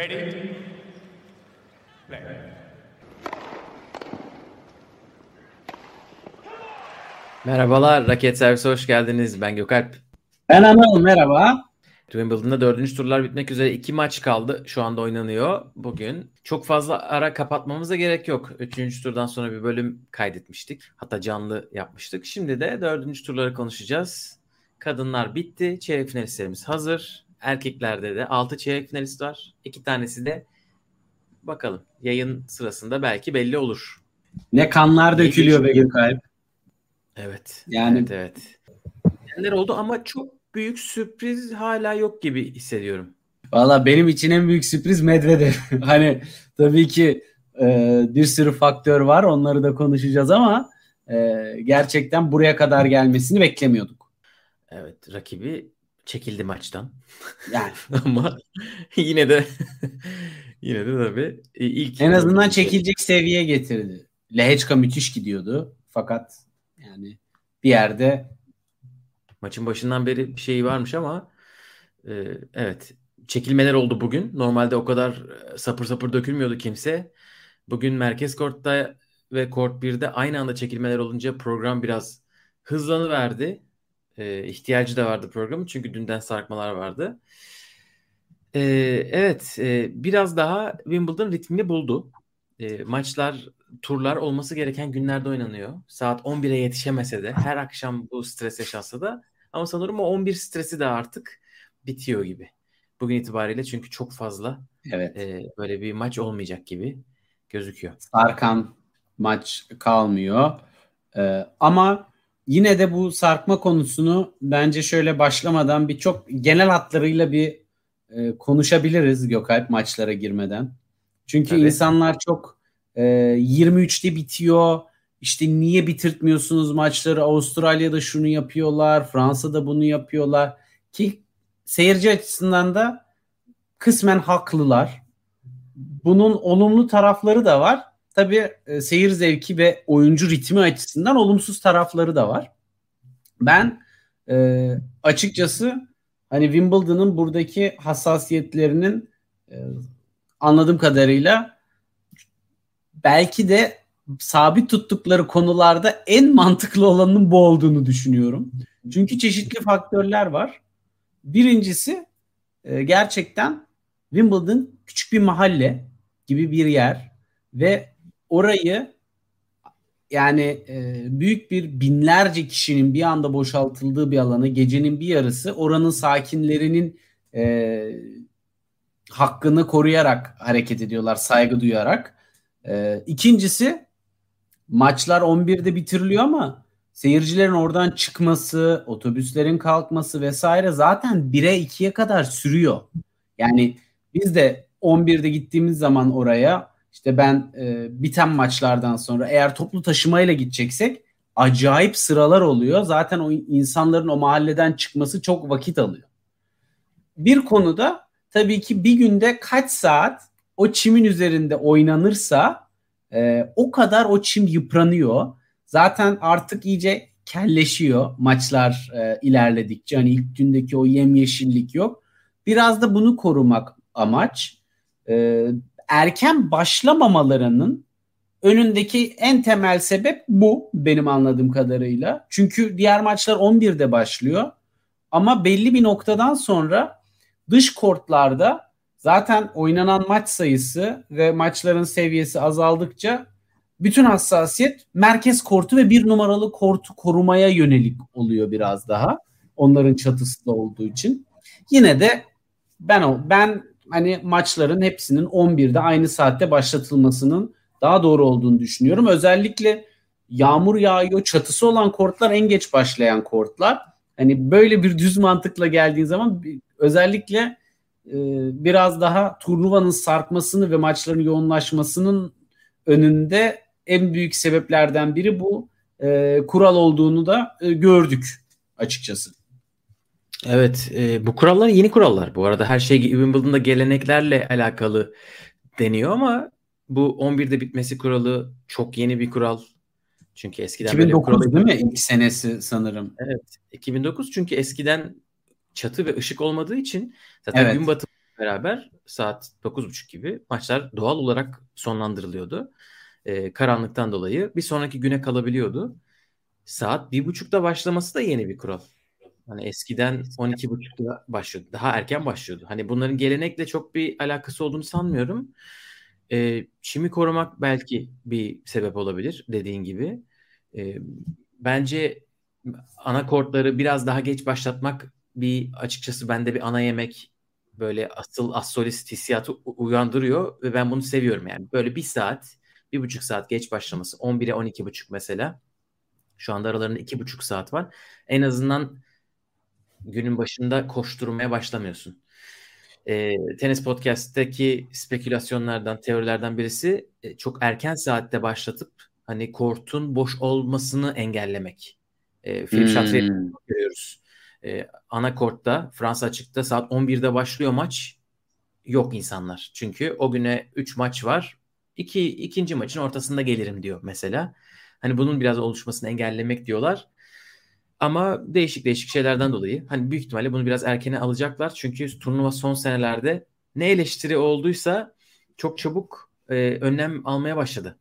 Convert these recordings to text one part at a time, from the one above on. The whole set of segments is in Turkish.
Ready? Play. Merhabalar, Raket Servise hoş geldiniz. Ben Gökalp. Ben Anıl, merhaba. Wimbledon'da dördüncü turlar bitmek üzere iki maç kaldı. Şu anda oynanıyor bugün. Çok fazla ara kapatmamıza gerek yok. Üçüncü turdan sonra bir bölüm kaydetmiştik. Hatta canlı yapmıştık. Şimdi de dördüncü turları konuşacağız. Kadınlar bitti. Çeyrek finalistlerimiz hazır. Erkeklerde de altı çeyrek finalist var. İki tanesi de bakalım yayın sırasında belki belli olur. Ne kanlar dökülüyor be Gökalp. Evet. Yani- Evet evet. Neler oldu ama çok büyük sürpriz hala yok gibi hissediyorum. Valla benim için en büyük sürpriz Medvedev. hani tabii ki e, bir sürü faktör var onları da konuşacağız ama e, gerçekten buraya kadar gelmesini beklemiyorduk. Evet rakibi çekildi maçtan Yani ama yine de yine de tabii ilk en azından çekilecek seviyeye getirdi. Lehechka müthiş gidiyordu fakat yani bir yerde maçın başından beri bir şey varmış ama e, evet çekilmeler oldu bugün. Normalde o kadar e, sapır sapır dökülmüyordu kimse. Bugün merkez kortta ve kort 1'de aynı anda çekilmeler olunca program biraz hızlanıverdi. E, ihtiyacı da vardı programın çünkü dünden sarkmalar vardı. E, evet e, biraz daha Wimbledon ritmini buldu. E, maçlar turlar olması gereken günlerde oynanıyor. Saat 11'e yetişemese de her akşam bu stres yaşansa da ama sanırım o 11 stresi de artık bitiyor gibi. Bugün itibariyle çünkü çok fazla evet e, böyle bir maç olmayacak gibi gözüküyor. sarkan maç kalmıyor. Ee, ama yine de bu sarkma konusunu bence şöyle başlamadan bir çok genel hatlarıyla bir e, konuşabiliriz Gökalp maçlara girmeden. Çünkü Tabii. insanlar çok e, 23'te bitiyor. İşte niye bitirtmiyorsunuz maçları? Avustralya'da şunu yapıyorlar, Fransa'da bunu yapıyorlar ki seyirci açısından da kısmen haklılar. Bunun olumlu tarafları da var. Tabii e, seyir zevki ve oyuncu ritmi açısından olumsuz tarafları da var. Ben e, açıkçası hani Wimbledon'ın buradaki hassasiyetlerinin e, anladığım kadarıyla belki de sabit tuttukları konularda en mantıklı olanın bu olduğunu düşünüyorum. Çünkü çeşitli faktörler var. Birincisi e, gerçekten Wimbledon küçük bir mahalle gibi bir yer ve orayı yani e, büyük bir binlerce kişinin bir anda boşaltıldığı bir alanı gecenin bir yarısı oranın sakinlerinin e, hakkını koruyarak hareket ediyorlar saygı duyarak. E, ikincisi maçlar 11'de bitiriliyor ama seyircilerin oradan çıkması, otobüslerin kalkması vesaire zaten 1'e 2'ye kadar sürüyor. Yani biz de 11'de gittiğimiz zaman oraya işte ben e, biten maçlardan sonra eğer toplu taşımayla gideceksek acayip sıralar oluyor. Zaten o insanların o mahalleden çıkması çok vakit alıyor. Bir konuda tabii ki bir günde kaç saat o çimin üzerinde oynanırsa e, o kadar o çim yıpranıyor. Zaten artık iyice kelleşiyor maçlar e, ilerledikçe. Hani ilk gündeki o yemyeşillik yok. Biraz da bunu korumak amaç. E, erken başlamamalarının önündeki en temel sebep bu benim anladığım kadarıyla. Çünkü diğer maçlar 11'de başlıyor. Ama belli bir noktadan sonra dış kortlarda zaten oynanan maç sayısı ve maçların seviyesi azaldıkça bütün hassasiyet merkez kortu ve bir numaralı kortu korumaya yönelik oluyor biraz daha. Onların çatısı da olduğu için. Yine de ben o ben hani maçların hepsinin 11'de aynı saatte başlatılmasının daha doğru olduğunu düşünüyorum. Özellikle yağmur yağıyor, çatısı olan kortlar en geç başlayan kortlar. Hani böyle bir düz mantıkla geldiğin zaman özellikle e, biraz daha turnuvanın sarkmasını ve maçların yoğunlaşmasının önünde en büyük sebeplerden biri bu e, kural olduğunu da e, gördük açıkçası. Evet, e, bu kurallar yeni kurallar. Bu arada her şey Wimbledon'da geleneklerle alakalı deniyor ama bu 11'de bitmesi kuralı çok yeni bir kural. Çünkü eskiden böyle bir 2009 kuralı değil mi? İlk senesi sanırım. Evet, 2009 çünkü eskiden çatı ve ışık olmadığı için zaten Evet. gün batımı beraber saat 9.30 gibi maçlar doğal olarak sonlandırılıyordu. Ee, karanlıktan dolayı bir sonraki güne kalabiliyordu. Saat 1.30'da başlaması da yeni bir kural. Hani eskiden 12.30'da başlıyordu. Daha erken başlıyordu. Hani bunların gelenekle çok bir alakası olduğunu sanmıyorum. Ee, çimi korumak belki bir sebep olabilir dediğin gibi. Ee, bence ana kortları biraz daha geç başlatmak bir açıkçası bende bir ana yemek böyle asıl asolist hissiyatı uyandırıyor ve ben bunu seviyorum yani. Böyle bir saat, bir buçuk saat geç başlaması. 11'e 12 buçuk mesela. Şu anda aralarında iki buçuk saat var. En azından günün başında koşturmaya başlamıyorsun. E, Tenis Podcast'teki spekülasyonlardan, teorilerden birisi e, çok erken saatte başlatıp hani kortun boş olmasını engellemek. E, Philip hmm. Chatrier görüyoruz. E, ana kortta Fransa açıkta saat 11'de başlıyor maç. Yok insanlar. Çünkü o güne 3 maç var. İki, ikinci maçın ortasında gelirim diyor mesela. Hani bunun biraz oluşmasını engellemek diyorlar. Ama değişik değişik şeylerden dolayı hani büyük ihtimalle bunu biraz erkene alacaklar. Çünkü turnuva son senelerde ne eleştiri olduysa çok çabuk e, önlem almaya başladı.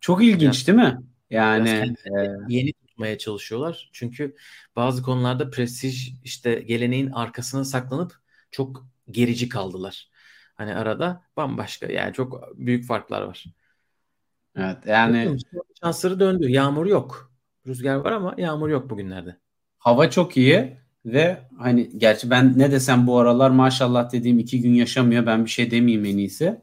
Çok ilginç yani, değil mi? Yani e... yeni tutmaya çalışıyorlar. Çünkü bazı konularda prestij işte geleneğin arkasına saklanıp çok gerici kaldılar. Hani arada bambaşka yani çok büyük farklar var. Evet yani şansları döndü. Yağmur yok. Rüzgar var ama yağmur yok bugünlerde. Hava çok iyi ve hani gerçi ben ne desem bu aralar maşallah dediğim iki gün yaşamıyor. Ben bir şey demeyeyim en iyisi.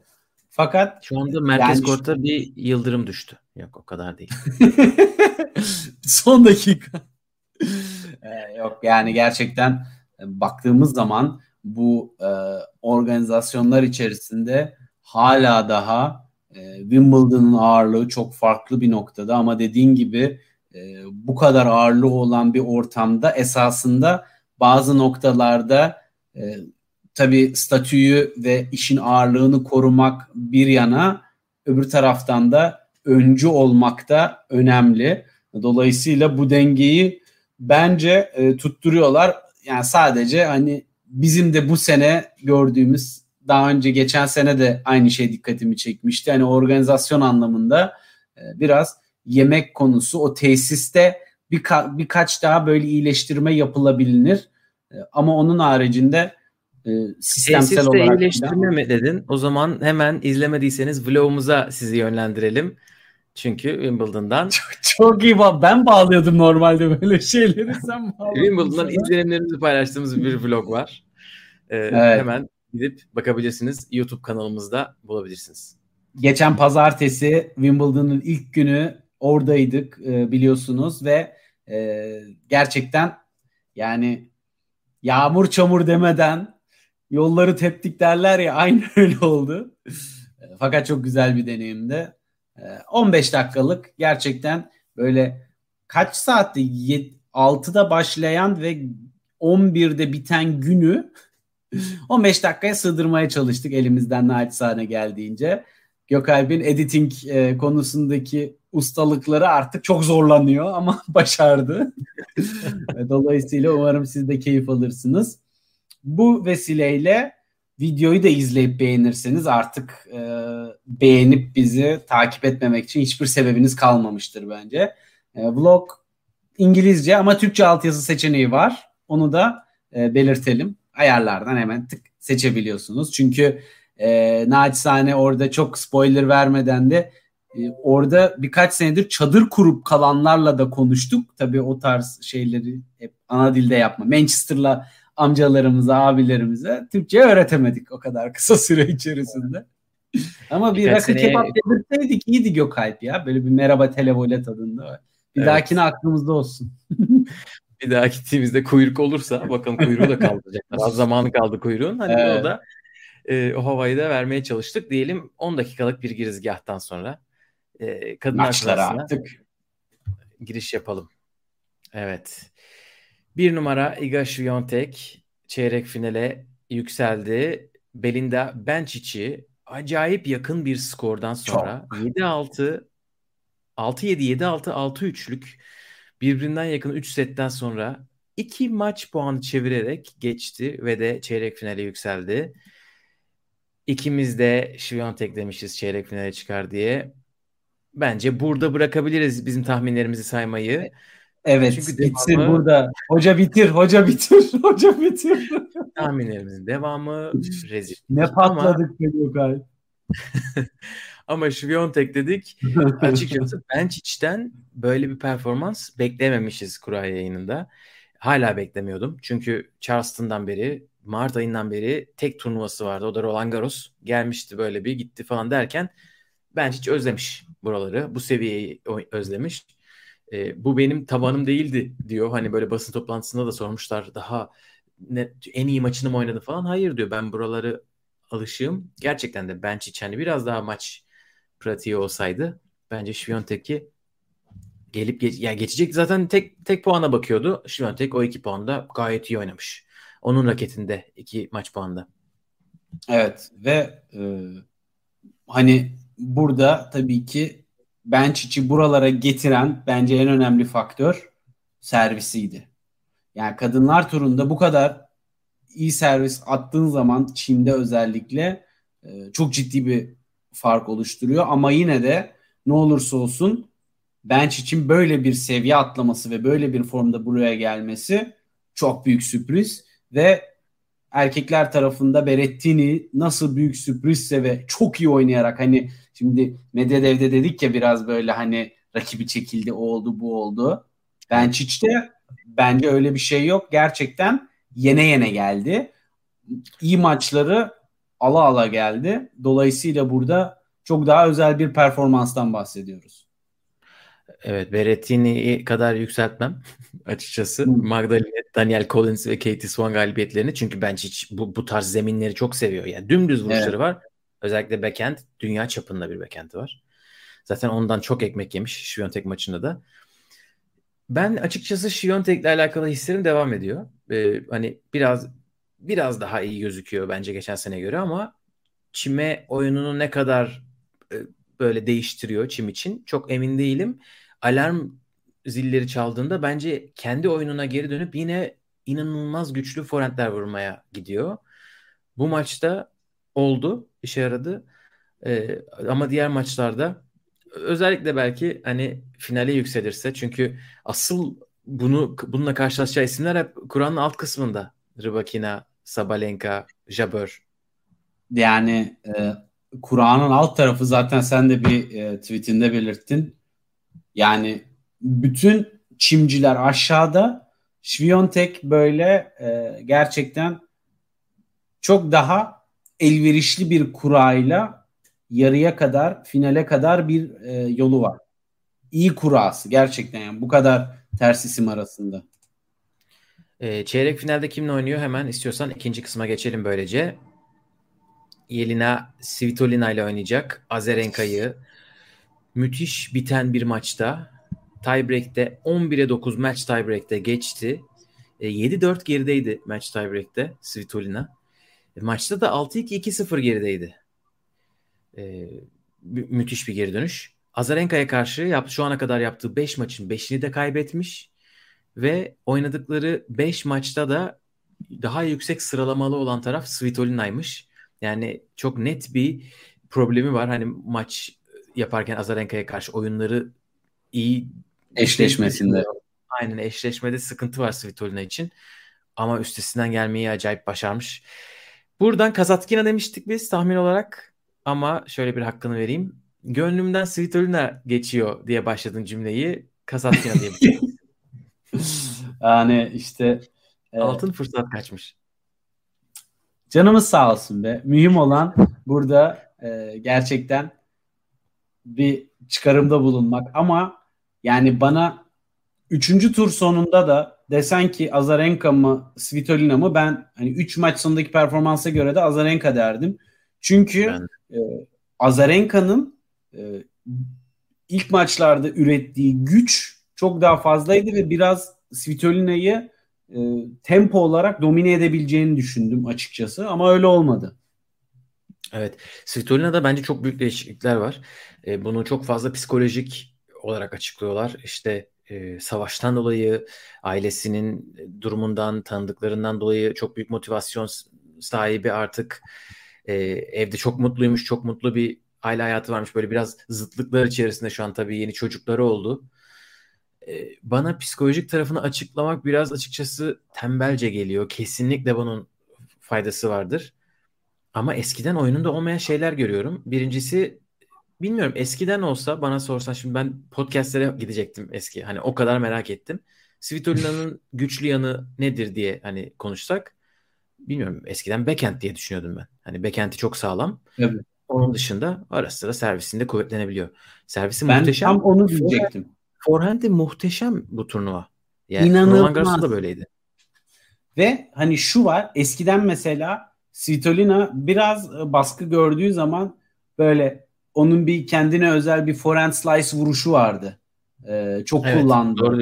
Fakat şu anda merkez yani... kortta bir yıldırım düştü. Yok o kadar değil. Son dakika. ee, yok yani gerçekten e, baktığımız zaman bu e, organizasyonlar içerisinde hala daha e, Wimbledon'un ağırlığı çok farklı bir noktada ama dediğin gibi e, bu kadar ağırlığı olan bir ortamda esasında bazı noktalarda e, tabii statüyü ve işin ağırlığını korumak bir yana öbür taraftan da öncü olmak da önemli. Dolayısıyla bu dengeyi bence e, tutturuyorlar. Yani sadece hani bizim de bu sene gördüğümüz daha önce geçen sene de aynı şey dikkatimi çekmişti. Hani organizasyon anlamında e, biraz yemek konusu o tesiste birka, birkaç daha böyle iyileştirme yapılabilir. E, ama onun haricinde e, sistemsel Tesiste olarak iyileştirme mi dedin? O zaman hemen izlemediyseniz vlogumuza sizi yönlendirelim. Çünkü Wimbledon'dan çok, çok iyi ben bağlıyordum normalde böyle şeyleri sen Wimbledon'dan izlenimlerimizi paylaştığımız bir vlog var. Ee, evet. Hemen gidip bakabilirsiniz. YouTube kanalımızda bulabilirsiniz. Geçen pazartesi Wimbledon'ın ilk günü oradaydık e, biliyorsunuz ve e, gerçekten yani yağmur çamur demeden yolları teptik derler ya aynı öyle oldu. E, fakat çok güzel bir deneyimdi. E, 15 dakikalık gerçekten böyle kaç saatte 6'da başlayan ve 11'de biten günü 15 dakikaya sığdırmaya çalıştık elimizden naçizane geldiğince. Gökalp'in editing e, konusundaki ustalıkları artık çok zorlanıyor ama başardı. Dolayısıyla umarım siz de keyif alırsınız. Bu vesileyle videoyu da izleyip beğenirseniz artık e, beğenip bizi takip etmemek için hiçbir sebebiniz kalmamıştır bence. E, vlog İngilizce ama Türkçe altyazı seçeneği var. Onu da e, belirtelim. Ayarlardan hemen tık seçebiliyorsunuz. Çünkü e, naçizane orada çok spoiler vermeden de orada birkaç senedir çadır kurup kalanlarla da konuştuk. Tabii o tarz şeyleri hep ana dilde yapma. Manchester'la amcalarımıza, abilerimize Türkçe öğretemedik o kadar kısa süre içerisinde. Ama bir rakı sene... kebap yedirseydik iyiydi Gökalp ya. Böyle bir merhaba televole tadında. Bir evet. dahakine aklımızda olsun. bir daha gittiğimizde kuyruk olursa bakalım kuyruğu da kaldıracaklar. Az zamanı kaldı kuyruğun. Hani evet. o da e, o havayı da vermeye çalıştık. Diyelim 10 dakikalık bir girizgahtan sonra e, kadınlar Maçlara artık giriş yapalım. Evet. Bir numara Iga Świątek çeyrek finale yükseldi. Belinda Bencic'i acayip yakın bir skordan sonra 7-6 6-7 7-6 6-3'lük birbirinden yakın 3 setten sonra iki maç puanı çevirerek geçti ve de çeyrek finale yükseldi. İkimiz de Şiviyontek demişiz çeyrek finale çıkar diye. Bence burada bırakabiliriz bizim tahminlerimizi saymayı. Evet Çünkü bitsin devamı, burada. Hoca bitir, hoca bitir, hoca bitir. tahminlerimizin devamı rezil. Ne patladık be Gökay. Ama Şiviyontek dedik. Açıkçası Bençic'ten böyle bir performans beklememişiz kura yayınında. Hala beklemiyordum. Çünkü Charleston'dan beri Mart ayından beri tek turnuvası vardı. O da Roland Garros. Gelmişti böyle bir gitti falan derken ben hiç özlemiş buraları. Bu seviyeyi özlemiş. E, bu benim tabanım değildi diyor. Hani böyle basın toplantısında da sormuşlar daha ne, en iyi maçını mı oynadı falan. Hayır diyor ben buraları alışığım. Gerçekten de bench hani biraz daha maç pratiği olsaydı bence Şviyontek'i gelip geç, yani geçecek zaten tek tek puana bakıyordu. Şviyontek o iki puanda gayet iyi oynamış. Onun raketinde iki maç puanda. Evet ve e, hani burada tabii ki Benchic'i buralara getiren bence en önemli faktör servisiydi. Yani kadınlar turunda bu kadar iyi servis attığın zaman Çin'de özellikle e, çok ciddi bir fark oluşturuyor. Ama yine de ne olursa olsun bench için böyle bir seviye atlaması ve böyle bir formda buraya gelmesi çok büyük sürpriz ve erkekler tarafında Berettini nasıl büyük sürprizse ve çok iyi oynayarak hani şimdi Medvedev'de dedik ya biraz böyle hani rakibi çekildi o oldu bu oldu. Benchic'te bence öyle bir şey yok. Gerçekten yene yene geldi. İyi maçları ala ala geldi. Dolayısıyla burada çok daha özel bir performanstan bahsediyoruz. Evet Berrettini kadar yükseltmem açıkçası. Magdalena, Daniel Collins ve Katie Swan galibiyetlerini. Çünkü ben hiç bu, bu tarz zeminleri çok seviyor. Yani dümdüz vuruşları evet. var. Özellikle backhand. Dünya çapında bir backhand'i var. Zaten ondan çok ekmek yemiş Şviyontek maçında da. Ben açıkçası Şviyontek'le alakalı hislerim devam ediyor. Ee, hani biraz biraz daha iyi gözüküyor bence geçen sene göre ama çime oyununu ne kadar e, böyle değiştiriyor çim için çok emin değilim. Alarm zilleri çaldığında bence kendi oyununa geri dönüp yine inanılmaz güçlü forentler vurmaya gidiyor. Bu maçta oldu, işe yaradı. Ee, ama diğer maçlarda özellikle belki hani finale yükselirse çünkü asıl bunu bununla karşılaşacağı isimler hep Kur'an'ın alt kısmında. Rybakina, Sabalenka, Jabeur. Yani e, Kur'an'ın alt tarafı zaten sen de bir e, tweetinde belirttin. Yani bütün çimciler aşağıda Şviyontek böyle e, gerçekten çok daha elverişli bir kurayla yarıya kadar finale kadar bir e, yolu var. İyi kurası gerçekten yani bu kadar ters isim arasında. E, çeyrek finalde kimle oynuyor hemen istiyorsan ikinci kısma geçelim böylece. Yelina Svitolina ile oynayacak. Azarenka'yı müthiş biten bir maçta tiebreak'te 11'e 9 match tiebreak'te geçti. E, 7-4 gerideydi match tiebreak'te Svitolina. E, maçta da 6-2 2-0 gerideydi. E, mü- müthiş bir geri dönüş. Azarenka'ya karşı yap, şu ana kadar yaptığı 5 maçın 5'ini de kaybetmiş ve oynadıkları 5 maçta da daha yüksek sıralamalı olan taraf Svitolina'ymış. Yani çok net bir problemi var. Hani maç yaparken Azarenka'ya karşı oyunları iyi eşleşmesinde. Aynen eşleşmede sıkıntı var Svitolina için. Ama üstesinden gelmeyi acayip başarmış. Buradan Kazatkina demiştik biz tahmin olarak. Ama şöyle bir hakkını vereyim. Gönlümden Svitolina geçiyor diye başladın cümleyi. Kazatkina diye Yani işte e, altın fırsat kaçmış. Canımız sağ olsun be. Mühim olan burada e, gerçekten bir çıkarımda bulunmak ama yani bana üçüncü tur sonunda da desen ki Azarenka mı Svitolina mı ben hani 3 maç sonundaki performansa göre de Azarenka derdim. Çünkü e, Azarenka'nın e, ilk maçlarda ürettiği güç çok daha fazlaydı ve biraz Svitolina'yı e, tempo olarak domine edebileceğini düşündüm açıkçası ama öyle olmadı. Evet. Svitolina'da bence çok büyük değişiklikler var. E, bunu çok fazla psikolojik olarak açıklıyorlar. İşte e, savaştan dolayı ailesinin durumundan tanıdıklarından dolayı çok büyük motivasyon sahibi artık e, evde çok mutluymuş çok mutlu bir aile hayatı varmış böyle biraz zıtlıklar içerisinde şu an tabii yeni çocukları oldu bana psikolojik tarafını açıklamak biraz açıkçası tembelce geliyor kesinlikle bunun faydası vardır ama eskiden oyununda olmayan şeyler görüyorum birincisi bilmiyorum eskiden olsa bana sorsan şimdi ben podcastlere gidecektim eski. Hani o kadar merak ettim. Svitolina'nın güçlü yanı nedir diye hani konuşsak bilmiyorum eskiden backend diye düşünüyordum ben. Hani backend'i çok sağlam. Evet. Onun dışında ara sıra servisinde kuvvetlenebiliyor. Servisi ben muhteşem. Ben tam onu diyecektim. Forehand'i muhteşem bu turnuva. Yani İnanılmaz. Roland Garros'ta da böyleydi. Ve hani şu var eskiden mesela Svitolina biraz baskı gördüğü zaman böyle onun bir kendine özel bir forehand slice vuruşu vardı. Ee, çok evet, kullandı. Doğru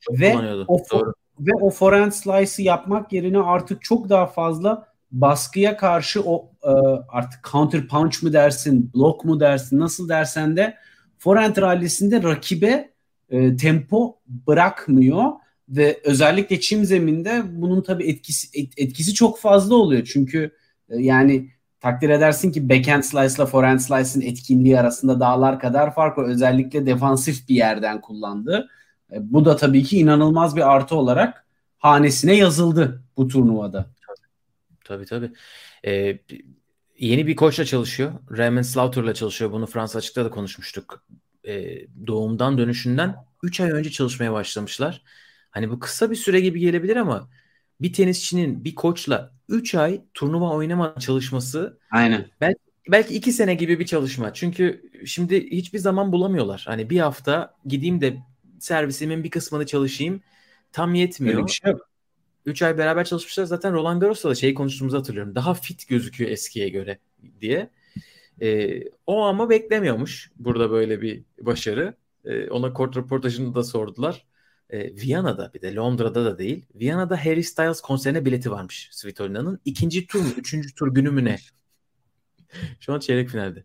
Çok ve o doğru. ve o forehand slice'ı yapmak yerine artık çok daha fazla baskıya karşı o e, artık counter punch mı dersin, block mu dersin, nasıl dersen de forehand rallisinde rakibe e, tempo bırakmıyor ve özellikle çim zeminde bunun tabii etkisi etkisi çok fazla oluyor. Çünkü e, yani takdir edersin ki backhand slice ile forehand slice'ın etkinliği arasında dağlar kadar fark var. Özellikle defansif bir yerden kullandı. E, bu da tabii ki inanılmaz bir artı olarak hanesine yazıldı bu turnuvada. Tabii tabii. Ee, yeni bir koçla çalışıyor. Raymond Slaughter'la çalışıyor. Bunu Fransa açıkta da konuşmuştuk. Ee, doğumdan dönüşünden 3 ay önce çalışmaya başlamışlar. Hani bu kısa bir süre gibi gelebilir ama bir tenisçinin bir koçla 3 ay turnuva oynama çalışması Aynen. Belki belki 2 sene gibi bir çalışma. Çünkü şimdi hiçbir zaman bulamıyorlar. Hani bir hafta gideyim de servisimin bir kısmını çalışayım. Tam yetmiyor. Öyle bir şey yok. 3 ay beraber çalışmışlar. Zaten Roland Garros'ta da şey konuştuğumuzu hatırlıyorum. Daha fit gözüküyor eskiye göre diye. Ee, o ama beklemiyormuş burada böyle bir başarı. Ee, ona kort röportajını da sordular e, Viyana'da bir de Londra'da da değil. Viyana'da Harry Styles konserine bileti varmış Svitolina'nın. ikinci tur mu? Üçüncü tur günü mü ne? Şu an çeyrek finalde.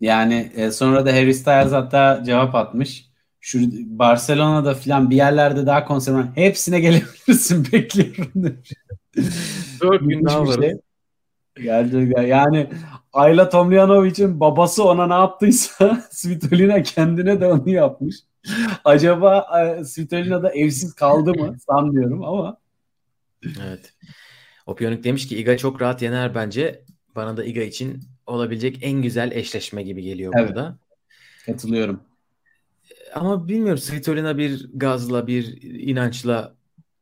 Yani e, sonra da Harry Styles hatta cevap atmış. Şu Barcelona'da falan bir yerlerde daha konser var. Hepsine gelebilirsin bekliyorum. Dört gün daha var. Şey. Gerçekten yani Ayla Tomljanovic'in babası ona ne yaptıysa Svitolina kendine de onu yapmış. Acaba e, Svitolina'da evsiz kaldı mı sanmıyorum ama. Evet. Opionik demiş ki Iga çok rahat yener bence. Bana da Iga için olabilecek en güzel eşleşme gibi geliyor evet. burada. Katılıyorum. Ama bilmiyorum Svitolina bir gazla bir inançla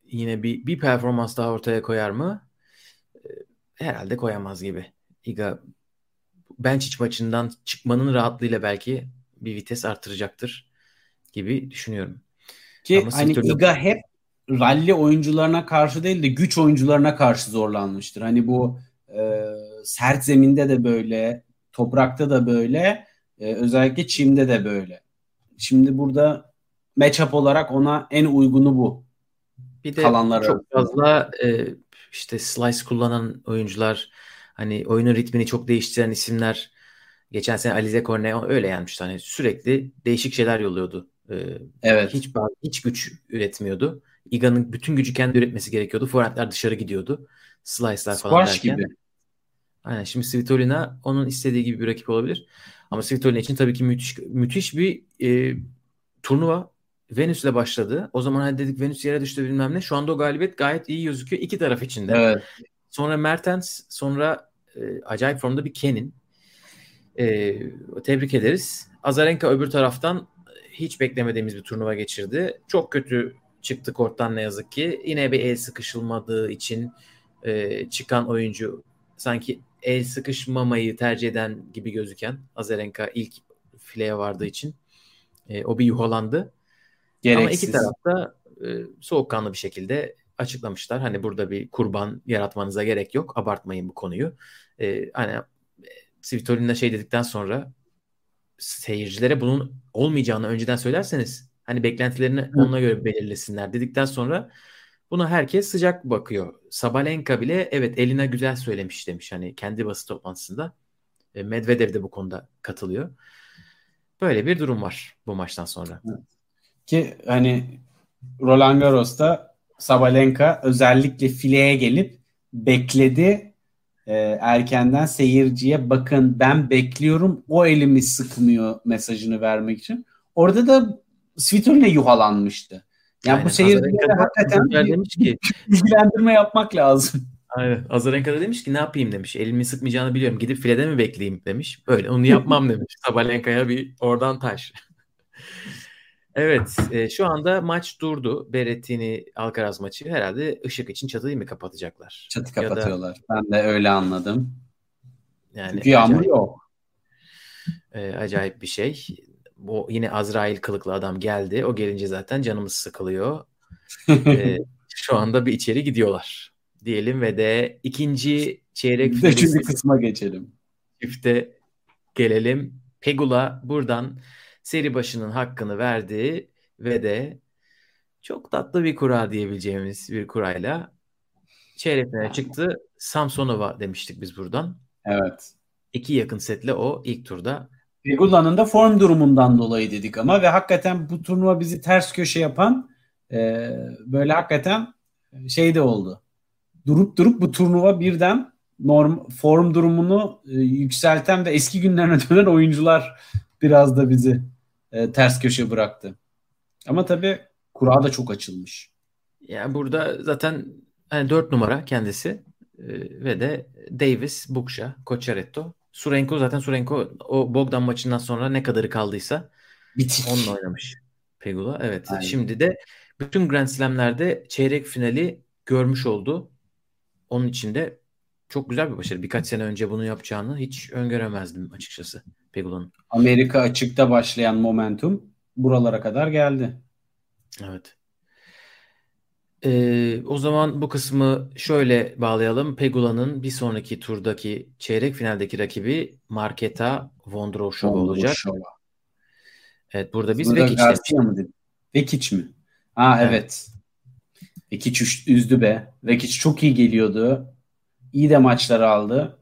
yine bir, bir performans daha ortaya koyar mı? Herhalde koyamaz gibi. Iga bench maçından çıkmanın rahatlığıyla belki bir vites artıracaktır gibi düşünüyorum. Ki Ama hani türlü... Iga hep rally oyuncularına karşı değil de güç oyuncularına karşı zorlanmıştır. Hani bu e, sert zeminde de böyle, toprakta da böyle, e, özellikle çimde de böyle. Şimdi burada matchup olarak ona en uygunu bu. Bir de Kalanlar çok arasında. fazla e, işte slice kullanan oyuncular hani oyunun ritmini çok değiştiren isimler geçen sene Alize Cornet öyle yenmişti. Hani sürekli değişik şeyler yolluyordu ee, evet. Hiç hiç güç üretmiyordu. Iga'nın bütün gücü kendi üretmesi gerekiyordu. Forentler dışarı gidiyordu. Slice'lar falan derken. gibi. Aynen. Şimdi Svitolina onun istediği gibi bir rakip olabilir. Ama Svitolina için tabii ki müthiş müthiş bir e, turnuva. Venüs ile başladı. O zaman hadi dedik Venüs yere düştü bilmem ne. Şu anda o galibiyet gayet iyi gözüküyor. iki taraf için de. Evet. Sonra Mertens, sonra e, acayip formda bir Kenin. E, tebrik ederiz. Azarenka öbür taraftan hiç beklemediğimiz bir turnuva geçirdi. Çok kötü çıktı korttan ne yazık ki. Yine bir el sıkışılmadığı için e, çıkan oyuncu sanki el sıkışmamayı tercih eden gibi gözüken Azarenka ilk fileye vardığı için e, o bir yuhalandı. Gereksiz. Ama iki tarafta e, soğukkanlı bir şekilde açıklamışlar. Hani burada bir kurban yaratmanıza gerek yok. Abartmayın bu konuyu. E, hani e, Svitolin'le şey dedikten sonra seyircilere bunun olmayacağını önceden söylerseniz hani beklentilerini Hı. ona göre belirlesinler dedikten sonra buna herkes sıcak bakıyor. Sabalenka bile evet Elina güzel söylemiş demiş hani kendi basın toplantısında. E, Medvedev de bu konuda katılıyor. Böyle bir durum var bu maçtan sonra. Ki hani Roland Garros'ta Sabalenka özellikle fileye gelip bekledi. Ee, erkenden seyirciye bakın ben bekliyorum o elimi sıkmıyor mesajını vermek için. Orada da Svitolina yuhalanmıştı. Yani bu seyircilere hakikaten demiş ki bilgilendirme yapmak lazım. Aynen. Azarenka da demiş ki ne yapayım demiş. Elimi sıkmayacağını biliyorum. Gidip filede mi bekleyeyim demiş. Böyle onu yapmam demiş. Sabalenka'ya bir oradan taş. Evet. E, şu anda maç durdu. Berettini Alcaraz maçı herhalde ışık için çatıyı mı kapatacaklar? Çatı kapatıyorlar. Da, ben de öyle anladım. Yani Çünkü yağmur yok. E, acayip bir şey. Bu yine Azrail kılıklı adam geldi. O gelince zaten canımız sıkılıyor. e, şu anda bir içeri gidiyorlar diyelim ve de ikinci çeyrek Üçüncü kısma geçelim. Çifte gelelim. Pegula buradan seri başının hakkını verdi ve de çok tatlı bir kura diyebileceğimiz bir kurayla çeyrek finale çıktı. Samsonova demiştik biz buradan. Evet. İki yakın setle o ilk turda. Pegula'nın da form durumundan dolayı dedik ama ve hakikaten bu turnuva bizi ters köşe yapan e, böyle hakikaten şey de oldu durup durup bu turnuva birden norm form durumunu e, yükselten ve eski günlerine dönen oyuncular biraz da bizi e, ters köşe bıraktı. Ama tabii kura da çok açılmış. Yani burada zaten hani 4 numara kendisi e, ve de Davis, Bukşa, Koçaretto. Surenko zaten Surenko o Bogdan maçından sonra ne kadarı kaldıysa Bitik. onunla oynamış. Pegula evet. Aynen. Şimdi de bütün Grand Slam'lerde çeyrek finali görmüş oldu. Onun için de çok güzel bir başarı. Birkaç sene önce bunu yapacağını hiç öngöremezdim açıkçası Pegula'nın. Amerika açıkta başlayan momentum buralara kadar geldi. Evet. Ee, o zaman bu kısmı şöyle bağlayalım. Pegula'nın bir sonraki turdaki çeyrek finaldeki rakibi Marketa Vondroshova olacak. Evet burada biz Vekic dedik? Vekic mi? Ha evet. evet. Vekic üzdü be. Vekic çok iyi geliyordu. İyi de maçlar aldı.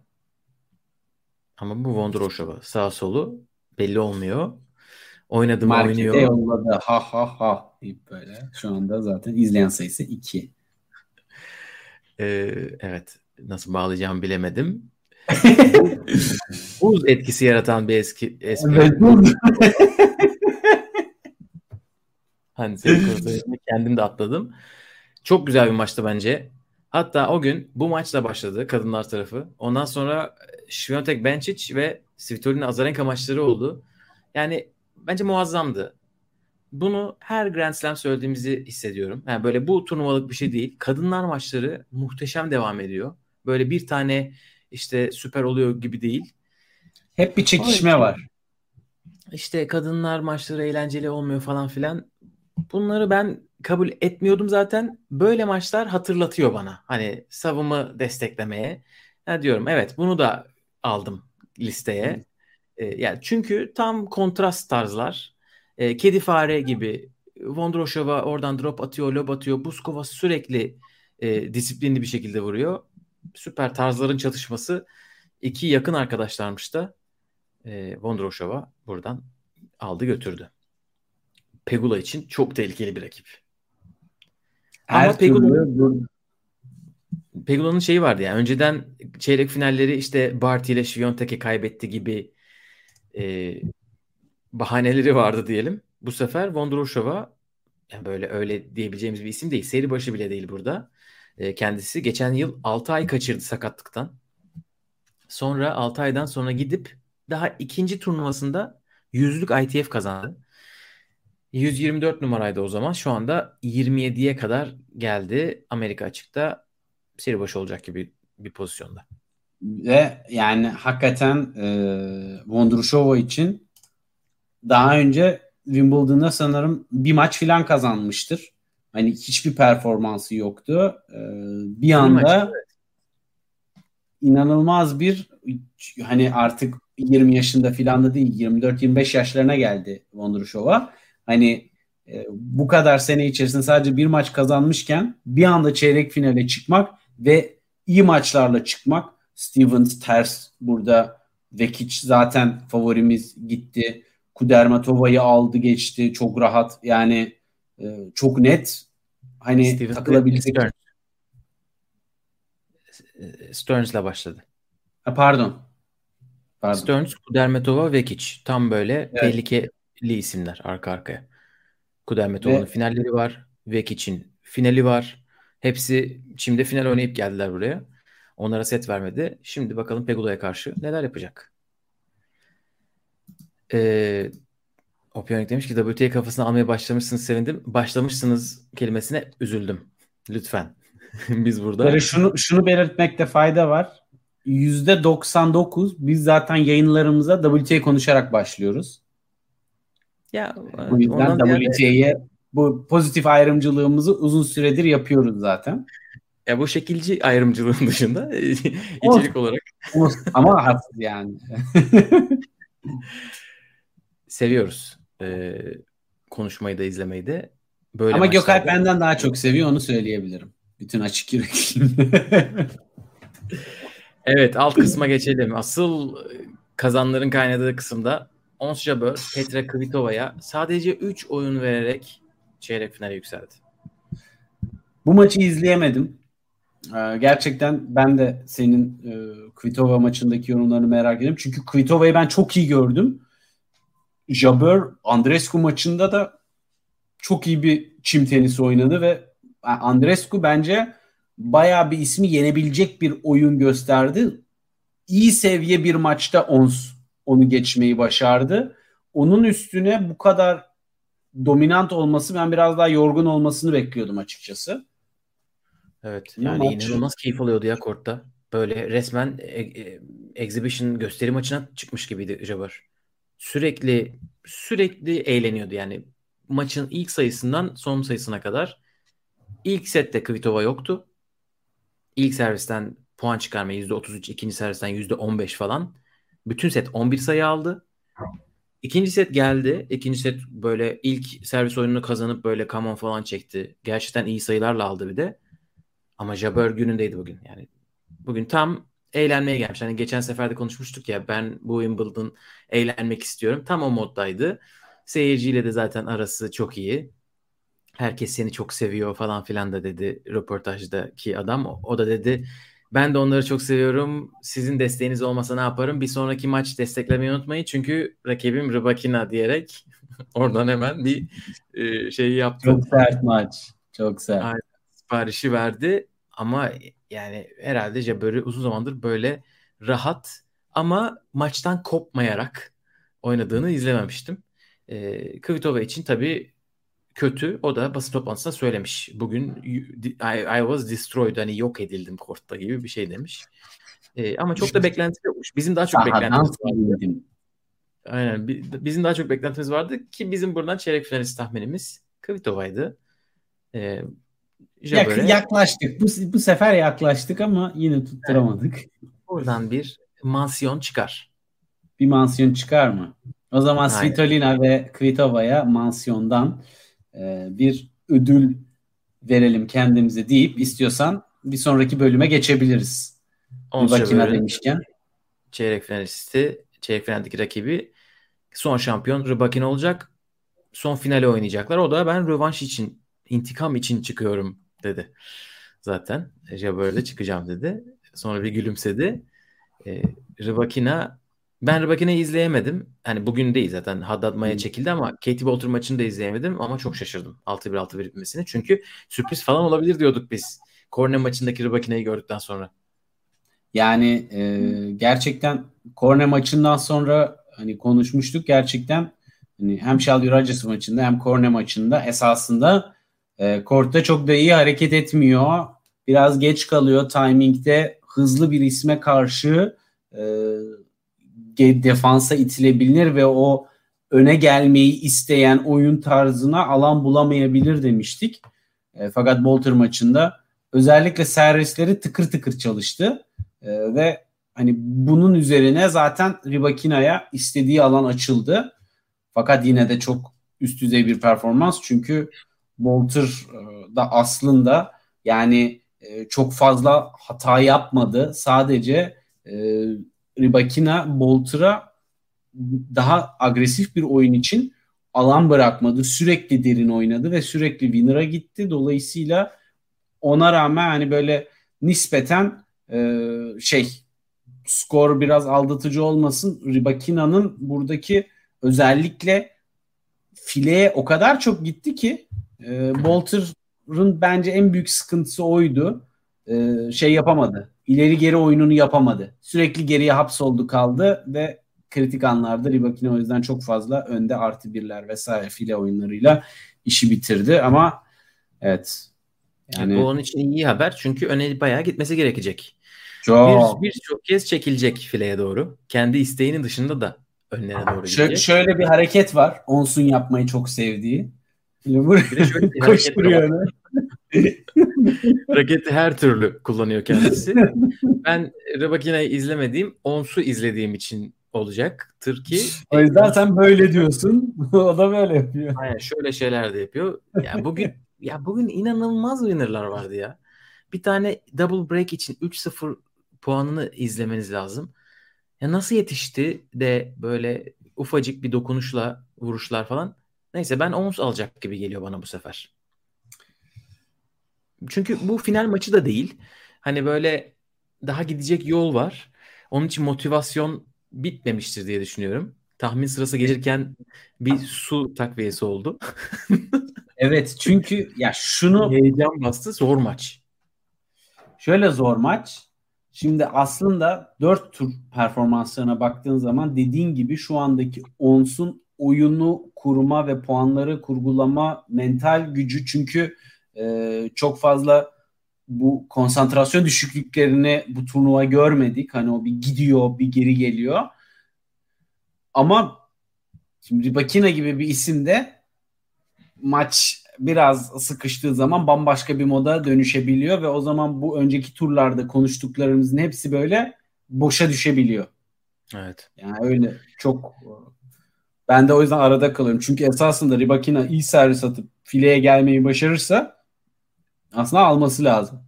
Ama bu Vondroshova sağ solu belli olmuyor. Oynadı mı oynuyor. yolladı ha ha ha deyip böyle. Şu anda zaten izleyen sayısı 2. Ee, evet. Nasıl bağlayacağımı bilemedim. Buz etkisi yaratan bir eski espri. Evet, hani senin kendim de atladım. Çok güzel bir maçtı bence. Hatta o gün bu maçla başladı kadınlar tarafı. Ondan sonra Świątek Benčić ve Svitolina Azarenka maçları oldu. Yani bence muazzamdı. Bunu her Grand Slam söylediğimizi hissediyorum. Yani böyle bu turnuvalık bir şey değil. Kadınlar maçları muhteşem devam ediyor. Böyle bir tane işte süper oluyor gibi değil. Hep bir çekişme var. İşte kadınlar maçları eğlenceli olmuyor falan filan. Bunları ben kabul etmiyordum zaten. Böyle maçlar hatırlatıyor bana. Hani savımı desteklemeye. Ya diyorum evet bunu da aldım listeye. E, yani çünkü tam kontrast tarzlar. E, kedi fare gibi Vondroshova oradan drop atıyor, lob atıyor. Buskova sürekli e, disiplinli bir şekilde vuruyor. Süper tarzların çatışması. İki yakın arkadaşlarmış da e, Vondroshova buradan aldı götürdü. Pegula için çok tehlikeli bir rakip. Her Ama Pegula'nın Pegula'nın şeyi vardı yani önceden çeyrek finalleri işte Barty ile Şiviyontek'e kaybetti gibi e, bahaneleri vardı diyelim. Bu sefer Vondroshova yani böyle öyle diyebileceğimiz bir isim değil. Seri başı bile değil burada. E, kendisi geçen yıl 6 ay kaçırdı sakatlıktan. Sonra 6 aydan sonra gidip daha ikinci turnuvasında yüzlük ITF kazandı. 124 numaraydı o zaman. Şu anda 27'ye kadar geldi. Amerika açıkta seri başı olacak gibi bir pozisyonda. Ve yani hakikaten e, Vondrushova için daha önce Wimbledon'da sanırım bir maç filan kazanmıştır. Hani hiçbir performansı yoktu. E, bir anda maç, evet. inanılmaz bir hani artık 20 yaşında filan da değil 24-25 yaşlarına geldi Vondrushova Hani e, bu kadar sene içerisinde sadece bir maç kazanmışken bir anda çeyrek finale çıkmak ve iyi maçlarla çıkmak. Stevens ters burada Vekic zaten favorimiz gitti. Kudermatova'yı aldı geçti çok rahat yani e, çok net hani Steven takılabilecek. Stearns. Stearns'la başladı. Ha, pardon. Pardon. Stearns, Kudermetova, Vekic. Tam böyle Evet. tehlikeli isimler arka arkaya. Kudermetova'nın Ve- finalleri var. Vekic'in finali var. Hepsi şimdi final oynayıp geldiler buraya. Onlara set vermedi. Şimdi bakalım Pegula'ya karşı neler yapacak. Ee, Opionik demiş ki WTA kafasına almaya başlamışsınız sevindim. Başlamışsınız kelimesine üzüldüm. Lütfen. Biz burada. Böyle şunu şunu belirtmekte fayda var. %99 biz zaten yayınlarımıza WTA konuşarak başlıyoruz. Ya Bu yüzden ondan ziyade- WTA'ye bu pozitif ayrımcılığımızı uzun süredir yapıyoruz zaten. Ya bu şekilci ayrımcılığın dışında içerik olarak Ama haksız yani. seviyoruz. Ee, konuşmayı da izlemeyi de. Böyle Ama Gökalp maçlarda- benden daha çok seviyor onu söyleyebilirim. Bütün açık yürekliğimle. Evet alt kısma geçelim. Asıl e, kazanların kaynadığı kısımda Ons Jabeur Petra Kvitova'ya sadece 3 oyun vererek çeyrek finale yükseldi. Bu maçı izleyemedim. Ee, gerçekten ben de senin e, Kvitova maçındaki yorumlarını merak ediyorum. Çünkü Kvitova'yı ben çok iyi gördüm. Jabeur Andrescu maçında da çok iyi bir çim tenisi oynadı ve Andrescu bence bayağı bir ismi yenebilecek bir oyun gösterdi. İyi seviye bir maçta Ons onu geçmeyi başardı. Onun üstüne bu kadar dominant olması ben biraz daha yorgun olmasını bekliyordum açıkçası. Evet. Yani maç- inanılmaz keyif alıyordu ya kortta. Böyle resmen e- e- exhibition gösteri maçına çıkmış gibiydi Jabeur. Sürekli sürekli eğleniyordu yani. Maçın ilk sayısından son sayısına kadar. İlk sette Kvitova yoktu. İlk servisten puan çıkarma %33, ikinci servisten %15 falan. Bütün set 11 sayı aldı. İkinci set geldi. İkinci set böyle ilk servis oyununu kazanıp böyle come falan çekti. Gerçekten iyi sayılarla aldı bir de. Ama Jabeur günündeydi bugün. Yani bugün tam eğlenmeye gelmiş. Hani geçen sefer de konuşmuştuk ya ben bu Wimbledon eğlenmek istiyorum. Tam o moddaydı. Seyirciyle de zaten arası çok iyi. Herkes seni çok seviyor falan filan da dedi röportajdaki adam. O, o da dedi ben de onları çok seviyorum. Sizin desteğiniz olmasa ne yaparım? Bir sonraki maç desteklemeyi unutmayın. Çünkü rakibim Rybakina diyerek oradan hemen bir e, şey yaptı. Çok sert maç. Çok sert. Aynen. siparişi verdi ama yani herhalde Jabber'i uzun zamandır böyle rahat ama maçtan kopmayarak oynadığını izlememiştim. Ee, Kvitova için tabii kötü. O da basın toplantısında söylemiş. Bugün I, I was destroyed hani yok edildim kortta gibi bir şey demiş. Ee, ama çok da beklenti yokmuş. Bizim daha çok Sahadan beklentimiz vardı. Aynen. Bi- Bizim daha çok beklentimiz vardı ki bizim buradan çeyrek finalist tahminimiz Kvitova'ydı. Ee, Yak- yaklaştık. Bu, bu sefer yaklaştık ama yine tutturamadık. buradan bir mansiyon çıkar. Bir mansiyon çıkar mı? O zaman Aynen. Svitolina ve Kvitova'ya mansiyondan e, bir ödül verelim kendimize deyip istiyorsan bir sonraki bölüme geçebiliriz. Bir Ons bakina Jabber'in demişken. çeyrek finalisti, çeyrek finaldeki rakibi son şampiyon Rybakina olacak. Son finale oynayacaklar. O da ben rövanş için, intikam için çıkıyorum dedi. Zaten Jabber'de çıkacağım dedi. Sonra bir gülümsedi. E, Rybakina ben Rybakina'yı izleyemedim. Hani bugün değil zaten Haddad Maya çekildi ama Katie Bolter maçını da izleyemedim ama çok şaşırdım 6-1 6-1 bitmesine. Çünkü sürpriz falan olabilir diyorduk biz. Korne maçındaki Rybakina'yı gördükten sonra. Yani e, gerçekten Korne maçından sonra hani konuşmuştuk gerçekten hani hem Shelby Rogers maçında hem Korne maçında esasında e, kortta çok da iyi hareket etmiyor. Biraz geç kalıyor timingde hızlı bir isme karşı e, defansa itilebilir ve o öne gelmeyi isteyen oyun tarzına alan bulamayabilir demiştik. E, fakat Bolter maçında özellikle servisleri tıkır tıkır çalıştı. Ee, ve hani bunun üzerine zaten Rybakina'ya istediği alan açıldı. Fakat yine de çok üst düzey bir performans çünkü Bolter e, da aslında yani e, çok fazla hata yapmadı. Sadece Rybakina Bolter'a daha agresif bir oyun için alan bırakmadı. Sürekli derin oynadı ve sürekli winner'a gitti. Dolayısıyla ona rağmen hani böyle nispeten e, şey skor biraz aldatıcı olmasın. Ribakina'nın buradaki özellikle fileye o kadar çok gitti ki e, Bolter'ın bence en büyük sıkıntısı oydu. E, şey yapamadı. İleri geri oyununu yapamadı. Sürekli geriye hapsoldu kaldı ve kritik anlarda Ribakina o yüzden çok fazla önde artı birler vesaire file oyunlarıyla işi bitirdi ama evet yani, bu onun için iyi haber çünkü öne bayağı gitmesi gerekecek. Çok. Bir, birçok kez çekilecek fileye doğru. Kendi isteğinin dışında da önlerine doğru gidecek. Şöyle bir hareket var. Onsun yapmayı çok sevdiği. Bir de şöyle bir Koşturuyor Raketi her türlü kullanıyor kendisi. Ben Rabakina'yı izlemediğim, Onsu izlediğim için olacaktır ki. O yüzden sen böyle diyorsun. o da böyle yapıyor. Aynen şöyle şeyler de yapıyor. Ya bugün ya bugün inanılmaz winner'lar vardı ya. Bir tane double break için 3-0 puanını izlemeniz lazım. Ya nasıl yetişti de böyle ufacık bir dokunuşla vuruşlar falan. Neyse ben ons alacak gibi geliyor bana bu sefer. Çünkü bu final maçı da değil. Hani böyle daha gidecek yol var. Onun için motivasyon bitmemiştir diye düşünüyorum. Tahmin sırası gelirken bir su takviyesi oldu. evet çünkü ya şunu heyecan bastı zor maç. Şöyle zor maç. Şimdi aslında 4 tur performanslarına baktığın zaman dediğin gibi şu andaki Ons'un oyunu kurma ve puanları kurgulama mental gücü çünkü e, çok fazla bu konsantrasyon düşüklüklerini bu turnuva görmedik. Hani o bir gidiyor, bir geri geliyor. Ama şimdi Ribakina gibi bir isim de maç biraz sıkıştığı zaman bambaşka bir moda dönüşebiliyor ve o zaman bu önceki turlarda konuştuklarımızın hepsi böyle boşa düşebiliyor. Evet. Yani öyle çok ben de o yüzden arada kalıyorum. Çünkü esasında Ribakina iyi servis atıp fileye gelmeyi başarırsa aslında alması lazım.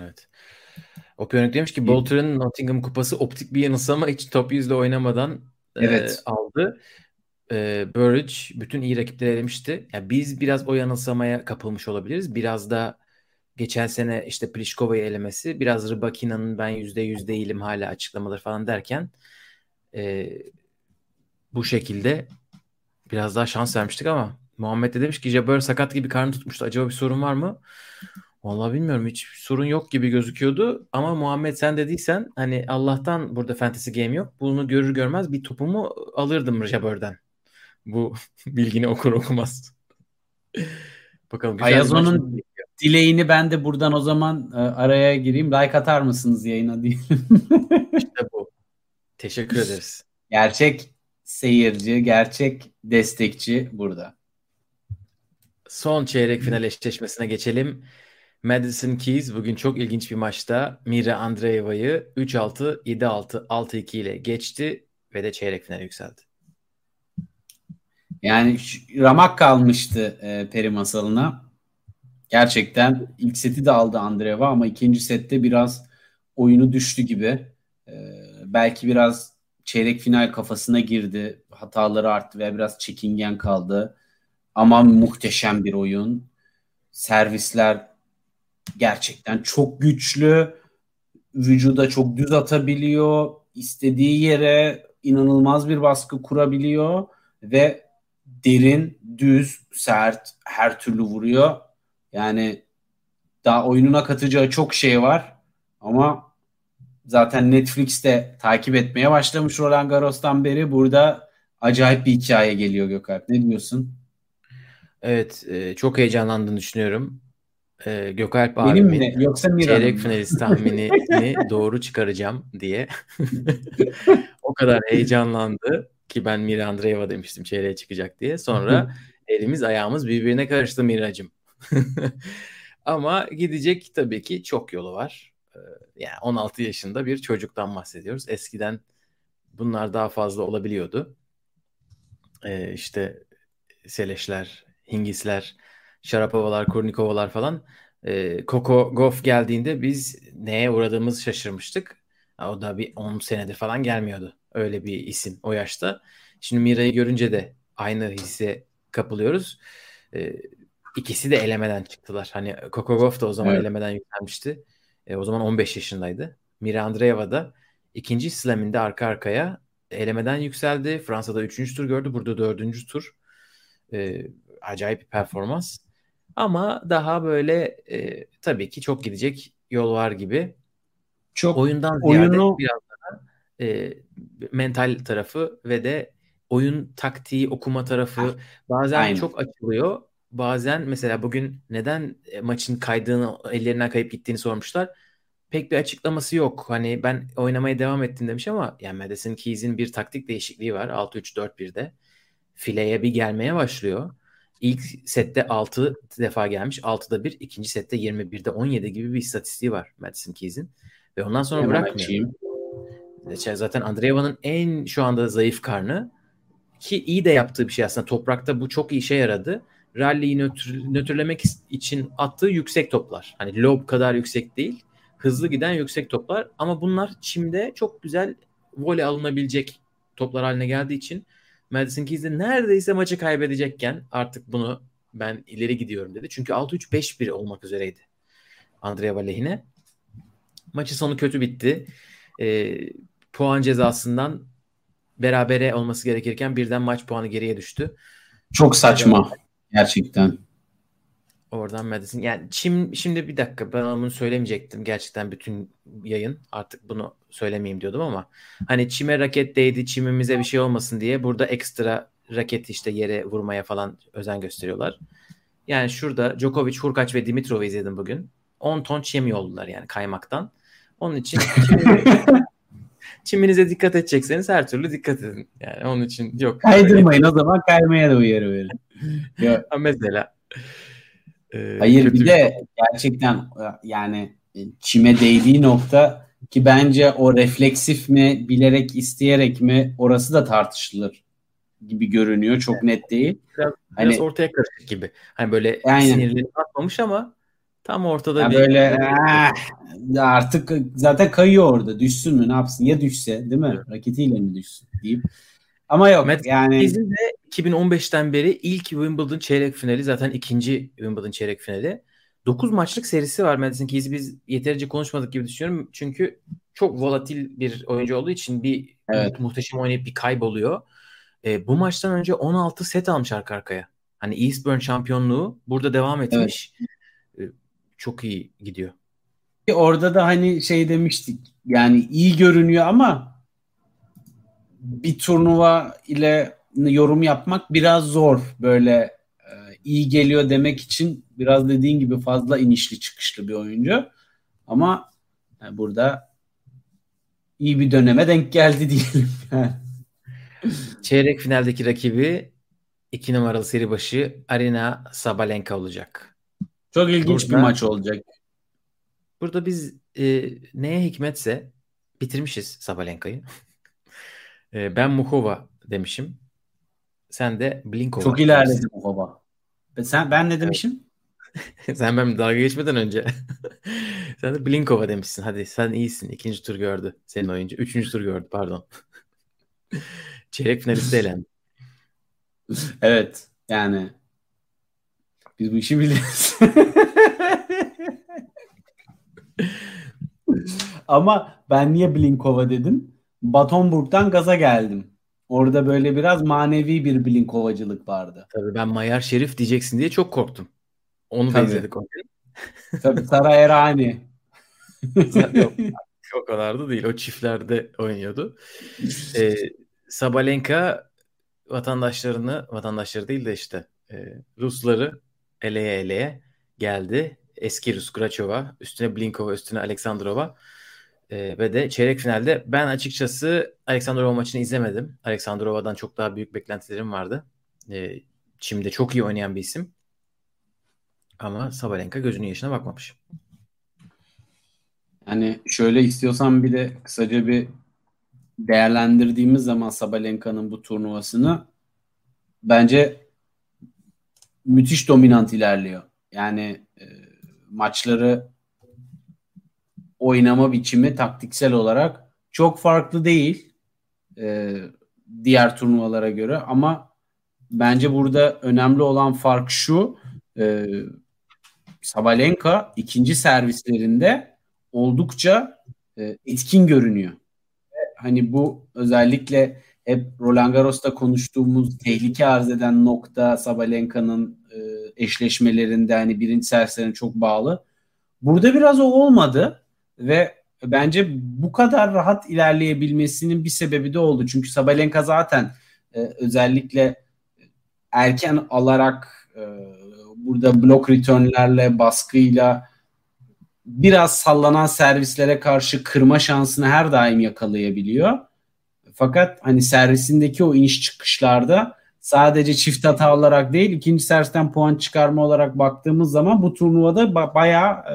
Evet. Opionik demiş ki Bolter'ın Nottingham kupası optik bir yanılsama hiç top yüzde oynamadan evet. e, aldı e, Burridge bütün iyi rakipleri elemişti. Yani biz biraz o yanılsamaya kapılmış olabiliriz. Biraz da geçen sene işte Pliškova'yı elemesi, biraz Rybakina'nın ben yüzde yüz değilim hala açıklamaları falan derken e, bu şekilde biraz daha şans vermiştik ama Muhammed de demiş ki Jabber sakat gibi karnı tutmuştu. Acaba bir sorun var mı? Vallahi bilmiyorum hiç sorun yok gibi gözüküyordu ama Muhammed sen dediysen hani Allah'tan burada fantasy game yok. Bunu görür görmez bir topumu alırdım Jabber'den bu bilgini okur okumaz. Bakalım. Ayazo'nun dileğini ben de buradan o zaman e, araya gireyim. Like atar mısınız yayına diyelim. İşte bu. Teşekkür ederiz. Gerçek seyirci, gerçek destekçi burada. Son çeyrek final eşleşmesine geçelim. Madison Keys bugün çok ilginç bir maçta Mira Andreeva'yı 3-6, 7-6, 6-2 ile geçti ve de çeyrek finale yükseldi. Yani ramak kalmıştı e, peri masalına. Gerçekten ilk seti de aldı Andreeva ama ikinci sette biraz oyunu düştü gibi. E, belki biraz çeyrek final kafasına girdi. Hataları arttı ve biraz çekingen kaldı. Ama muhteşem bir oyun. Servisler gerçekten çok güçlü. Vücuda çok düz atabiliyor. İstediği yere inanılmaz bir baskı kurabiliyor ve derin, düz, sert, her türlü vuruyor. Yani daha oyununa katacağı çok şey var ama zaten Netflix'te takip etmeye başlamış Roland Garros'tan beri burada acayip bir hikaye geliyor Gökalp. Ne diyorsun? Evet, e, çok heyecanlandığını düşünüyorum. E, Gökalp Benim mi? Yoksa Mira'nın Çeyrek finalist tahminini doğru çıkaracağım diye. o kadar heyecanlandı ki ben Mira Andreeva demiştim çeyreğe çıkacak diye. Sonra elimiz ayağımız birbirine karıştı Miracım. Ama gidecek tabii ki çok yolu var. Ee, yani 16 yaşında bir çocuktan bahsediyoruz. Eskiden bunlar daha fazla olabiliyordu. Ee, işte Seleşler, Hingisler, Şarapovalar, Kurnikovalar falan. Ee, Koko Goff geldiğinde biz neye uğradığımız şaşırmıştık. O da bir 10 senedir falan gelmiyordu. öyle bir isim o yaşta. Şimdi Mira'yı görünce de aynı hisse kapılıyoruz. E, ikisi de elemeden çıktılar. Hani Kokogov da o zaman evet. elemeden yükselmişti. E, o zaman 15 yaşındaydı. Mira Andreeva da ikinci slaminde arka arkaya elemeden yükseldi. Fransa'da üçüncü tur gördü. Burada dördüncü tur. E, acayip bir performans. Ama daha böyle e, tabii ki çok gidecek yol var gibi. Çok oyundan ziyade oyunu... biraz daha e, mental tarafı ve de oyun taktiği okuma tarafı bazen Aynen. çok açılıyor. Bazen mesela bugün neden e, maçın kaydığını ellerinden kayıp gittiğini sormuşlar. Pek bir açıklaması yok. Hani ben oynamaya devam ettim demiş ama yani Madison Keys'in bir taktik değişikliği var 6-3-4-1'de. Fileye bir gelmeye başlıyor. İlk sette 6 defa gelmiş. 6'da 1. ikinci sette 21'de 17 gibi bir istatistiği var Madison Keys'in. Ve ondan sonra Hemen bırakmıyor. Zaten Andreeva'nın en şu anda zayıf karnı ki iyi de yaptığı bir şey aslında. Toprakta bu çok iyi işe yaradı. Rally'yi nötr, nötrlemek için attığı yüksek toplar. Hani lob kadar yüksek değil. Hızlı giden yüksek toplar. Ama bunlar çimde çok güzel voley alınabilecek toplar haline geldiği için Madison Keys de neredeyse maçı kaybedecekken artık bunu ben ileri gidiyorum dedi. Çünkü 6-3-5-1 olmak üzereydi Andrea lehine. Maçı sonu kötü bitti. E, puan cezasından berabere olması gerekirken birden maç puanı geriye düştü. Çok saçma gerçekten. Oradan Madison. Yani çim şimdi bir dakika ben bunu söylemeyecektim gerçekten bütün yayın. Artık bunu söylemeyeyim diyordum ama hani çime raket değdi çimimize bir şey olmasın diye burada ekstra raket işte yere vurmaya falan özen gösteriyorlar. Yani şurada Djokovic, Hurkaç ve Dimitrov'u izledim bugün. 10 ton çim yoldular yani kaymaktan. Onun için çiminize dikkat edecekseniz her türlü dikkat edin. Yani onun için yok. Kaydırmayın o zaman kaymaya da uyarı verin. Mesela ee, Hayır bir de gerçekten yani çime değdiği nokta ki bence o refleksif mi bilerek isteyerek mi orası da tartışılır gibi görünüyor. Çok net değil. Biraz, hani, biraz ortaya karışık gibi. Hani böyle sinirleri atmamış ama tam ortada ya bir böyle ah, artık zaten kayıyor orada. Düşsün mü ne yapsın? Ya düşse değil mi? Raketiyle mi düşsün deyip ama yok Matt yani. de 2015'ten beri ilk Wimbledon çeyrek finali zaten ikinci Wimbledon çeyrek finali. 9 maçlık serisi var Madison Keys'i biz yeterince konuşmadık gibi düşünüyorum. Çünkü çok volatil bir oyuncu olduğu için bir evet. muhteşem oynayıp bir kayboluyor. E, bu maçtan önce 16 set almış arka arkaya. Hani Eastbourne şampiyonluğu burada devam etmiş. Evet. E, çok iyi gidiyor. Orada da hani şey demiştik yani iyi görünüyor ama bir turnuva ile yorum yapmak biraz zor. Böyle e, iyi geliyor demek için biraz dediğin gibi fazla inişli çıkışlı bir oyuncu. Ama yani burada iyi bir döneme denk geldi diyelim. Çeyrek finaldeki rakibi iki numaralı seri başı Arina Sabalenka olacak. Çok ilginç burada, bir maç olacak. Burada biz e, neye hikmetse bitirmişiz Sabalenka'yı. E, ben Muhova demişim. Sen de Blinkova. Çok ilerledi Muhova. Sen ben ne demişim? sen ben dalga geçmeden önce. sen de Blinkova demişsin. Hadi sen iyisin. İkinci tur gördü senin oyuncu. Üçüncü tur gördü pardon. Çeyrek finaliste elendi. evet. Yani biz bu işi biliyoruz. Ama ben niye Blinkova dedim? Batonburg'dan gaza geldim. Orada böyle biraz manevi bir bilinkovacılık vardı. Tabii ben Mayar Şerif diyeceksin diye çok korktum. Onu Tabii. da izledik. Tabii Sara Erani. Yok, o kadar da değil. O çiftlerde oynuyordu. Ee, Sabalenka vatandaşlarını, vatandaşları değil de işte e, Rusları eleye eleye geldi. Eski Rus Grachova, üstüne Blinkova, üstüne Aleksandrova e, ve de çeyrek finalde ben açıkçası Aleksandrova maçını izlemedim. Aleksandrova'dan çok daha büyük beklentilerim vardı. E, Çim'de çok iyi oynayan bir isim. Ama Sabalenka gözünün yaşına bakmamış. Yani şöyle istiyorsan bir de kısaca bir değerlendirdiğimiz zaman Sabalenka'nın bu turnuvasını bence müthiş dominant ilerliyor. Yani e, maçları oynama biçimi taktiksel olarak çok farklı değil. e, diğer turnuvalara göre ama bence burada önemli olan fark şu e, Sabalenka ikinci servislerinde oldukça e, etkin görünüyor. Hani bu özellikle hep Roland Garros'ta konuştuğumuz tehlike arz eden nokta Sabalenka'nın e, eşleşmelerinde hani birinci servislerine çok bağlı. Burada biraz o olmadı ve bence bu kadar rahat ilerleyebilmesinin bir sebebi de oldu. Çünkü Sabalenka zaten e, özellikle erken alarak e, burada blok returnlerle baskıyla biraz sallanan servislere karşı kırma şansını her daim yakalayabiliyor. Fakat hani servisindeki o iniş çıkışlarda sadece çift hata olarak değil ikinci servisten puan çıkarma olarak baktığımız zaman bu turnuvada ba- bayağı e,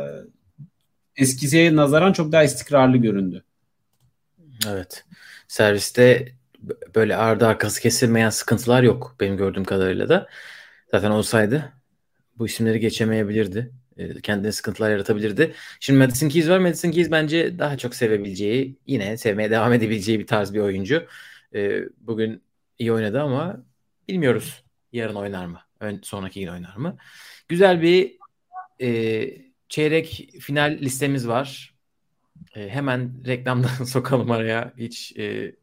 eskisiye nazaran çok daha istikrarlı göründü. Evet. Serviste böyle ardı arkası kesilmeyen sıkıntılar yok benim gördüğüm kadarıyla da. Zaten olsaydı bu isimleri geçemeyebilirdi. E, kendine sıkıntılar yaratabilirdi. Şimdi Madison Keys var. Madison Keys bence daha çok sevebileceği, yine sevmeye devam edebileceği bir tarz bir oyuncu. E, bugün iyi oynadı ama bilmiyoruz yarın oynar mı? Ön, sonraki gün oynar mı? Güzel bir e, çeyrek final listemiz var. E, hemen reklamdan sokalım araya. Hiç e,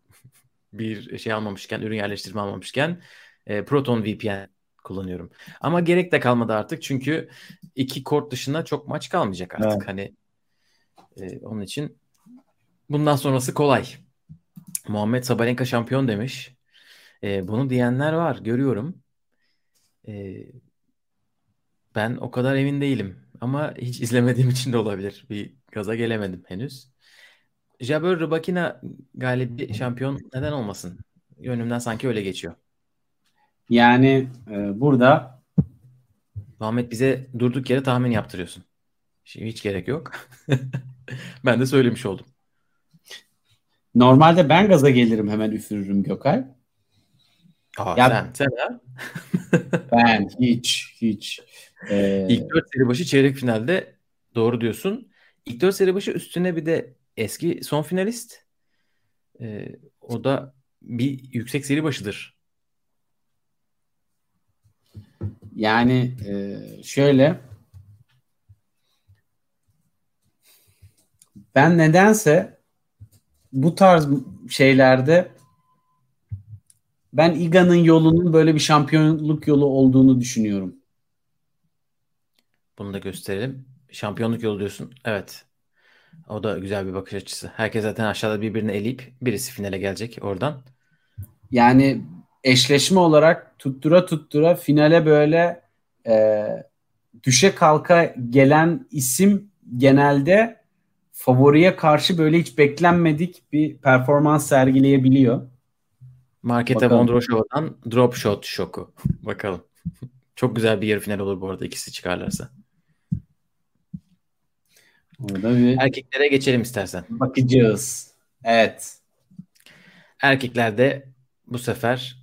bir şey almamışken, ürün yerleştirme almamışken e, Proton VPN kullanıyorum. Ama gerek de kalmadı artık çünkü iki kort dışında çok maç kalmayacak artık. Evet. Hani e, onun için bundan sonrası kolay. Muhammed Sabalenka şampiyon demiş. E, bunu diyenler var görüyorum. E, ben o kadar emin değilim. Ama hiç izlemediğim için de olabilir. Bir gaza gelemedim henüz. Jabeur Rybakina galibi şampiyon neden olmasın? Yönümden sanki öyle geçiyor. Yani e, burada Muhammed bize durduk yere tahmin yaptırıyorsun. Şimdi hiç gerek yok. ben de söylemiş oldum. Normalde ben gaza gelirim hemen üfürürüm Gökay. Aa, ya, sen, sen ha? ben hiç hiç. Ee... İlk dört seri başı çeyrek finalde doğru diyorsun. İlk dört seri başı üstüne bir de eski son finalist. Ee, o da bir yüksek seri başıdır. Yani e, şöyle ben nedense bu tarz şeylerde ben Iga'nın yolunun böyle bir şampiyonluk yolu olduğunu düşünüyorum. Bunu da gösterelim. Şampiyonluk yolu diyorsun. Evet. O da güzel bir bakış açısı. Herkes zaten aşağıda birbirini eleyip birisi finale gelecek oradan. Yani eşleşme olarak tuttura tuttura finale böyle e, düşe kalka gelen isim genelde favoriye karşı böyle hiç beklenmedik bir performans sergileyebiliyor. Markete Vondroshova'dan drop shot şoku. Bakalım. Çok güzel bir yarı final olur bu arada ikisi çıkarlarsa. Orada bir... Erkeklere geçelim istersen. Bakacağız. Evet. Erkeklerde bu sefer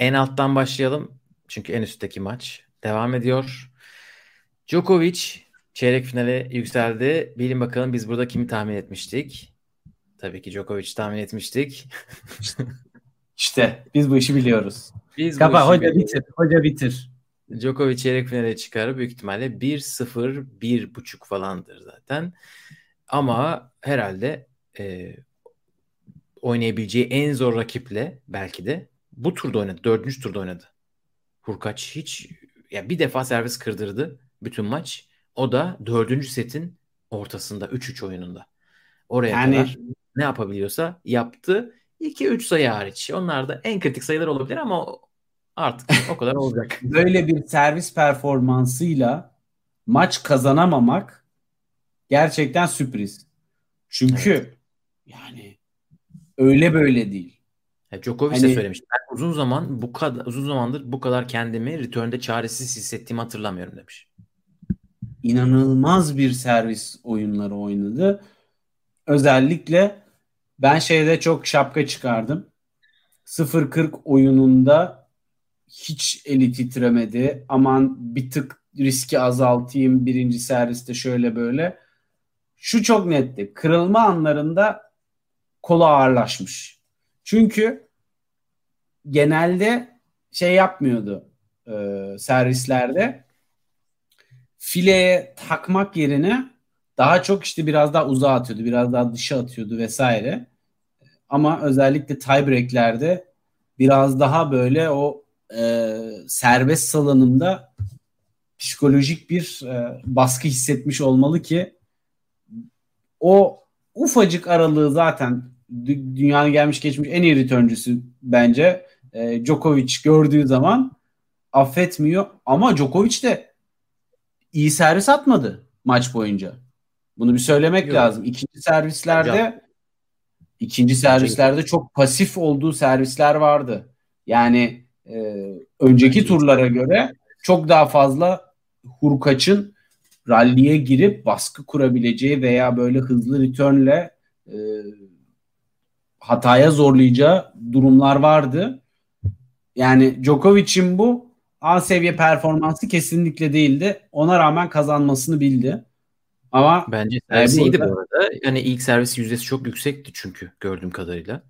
en alttan başlayalım. Çünkü en üstteki maç devam ediyor. Djokovic çeyrek finale yükseldi. Bilin bakalım biz burada kimi tahmin etmiştik? Tabii ki Djokovic tahmin etmiştik. İşte biz bu işi biliyoruz. Biz Kapa hoca biliyoruz. bitir. Hoca bitir. Djokovic çeyrek finale çıkar. Büyük ihtimalle 1-0 1.5 falandır zaten. Ama herhalde e, oynayabileceği en zor rakiple belki de bu turda oynadı. Dördüncü turda oynadı. Hurkaç hiç ya bir defa servis kırdırdı bütün maç. O da dördüncü setin ortasında 3-3 oyununda. Oraya yani... kadar ne yapabiliyorsa yaptı. 2-3 sayı hariç. Onlar da en kritik sayılar olabilir ama artık o kadar olacak. Böyle bir servis performansıyla maç kazanamamak gerçekten sürpriz. Çünkü evet. yani öyle böyle değil. Ya Djokovic hani, de söylemiş. Ben uzun zaman bu kadar uzun zamandır bu kadar kendimi return'de çaresiz hissettiğimi hatırlamıyorum demiş. İnanılmaz bir servis oyunları oynadı. Özellikle ben şeyde çok şapka çıkardım. 0-40 oyununda hiç eli titremedi. Aman bir tık riski azaltayım birinci serviste şöyle böyle. Şu çok netti. Kırılma anlarında kolu ağırlaşmış. Çünkü genelde şey yapmıyordu e, servislerde fileye takmak yerine daha çok işte biraz daha uzağa atıyordu, biraz daha dışa atıyordu vesaire. Ama özellikle tiebreaklerde biraz daha böyle o e, serbest salınımda psikolojik bir e, baskı hissetmiş olmalı ki o ufacık aralığı zaten dünyanın gelmiş geçmiş en iyi returncüsü bence e, Djokovic gördüğü zaman affetmiyor ama Djokovic de iyi servis atmadı maç boyunca. Bunu bir söylemek Yok. lazım. İkinci servislerde Hocam. ikinci servislerde çok pasif olduğu servisler vardı. Yani e, önceki turlara göre çok daha fazla Hurkaç'ın ralliye girip baskı kurabileceği veya böyle hızlı returnle e, hataya zorlayacağı durumlar vardı. Yani Djokovic'in bu A seviye performansı kesinlikle değildi. Ona rağmen kazanmasını bildi. Ama bence servis iyiydi burada... bu arada. Yani ilk servis yüzdesi çok yüksekti çünkü gördüğüm kadarıyla.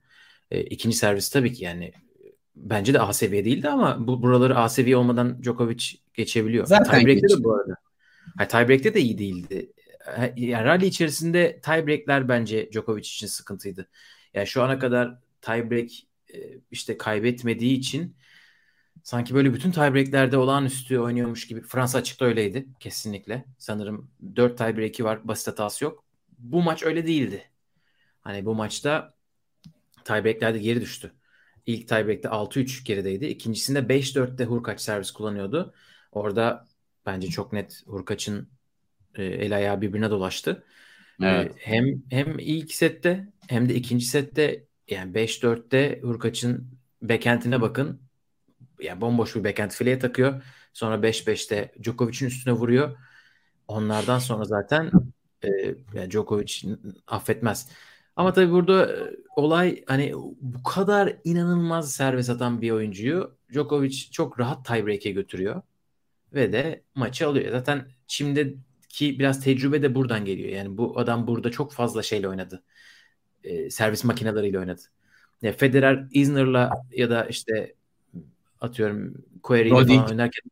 E, ikinci servis tabii ki yani bence de A seviye değildi ama bu buraları A seviye olmadan Djokovic geçebiliyor. Zaten Tiebreak'te de bu arada. Hayır, tiebreak'te de iyi değildi. Yani rally içerisinde tiebreak'ler bence Djokovic için sıkıntıydı. Yani şu ana kadar tiebreak e, işte kaybetmediği için sanki böyle bütün tiebreak'lerde olağanüstü oynuyormuş gibi. Fransa açıkta öyleydi kesinlikle. Sanırım 4 tiebreak'i var. Basit hatası yok. Bu maç öyle değildi. Hani bu maçta tiebreak'lerde geri düştü. İlk tiebreak'te 6-3 gerideydi. İkincisinde 5-4'te Hurkaç servis kullanıyordu. Orada bence çok net Hurkaç'ın e, el ayağı birbirine dolaştı. E, evet. E, hem hem ilk sette hem de ikinci sette yani 5-4'te Hurkaç'ın backhand'ine bakın. Yani bomboş bir backhand fileye takıyor. Sonra 5-5'te Djokovic'in üstüne vuruyor. Onlardan sonra zaten e, yani Djokovic affetmez. Ama tabii burada e, olay hani bu kadar inanılmaz servis atan bir oyuncuyu Djokovic çok rahat tiebreak'e götürüyor ve de maçı alıyor. Zaten şimdiki biraz tecrübe de buradan geliyor. Yani bu adam burada çok fazla şeyle oynadı. E, servis makineleriyle oynadı. Ya Federer, Isner'la ya da işte atıyorum Query falan oynarken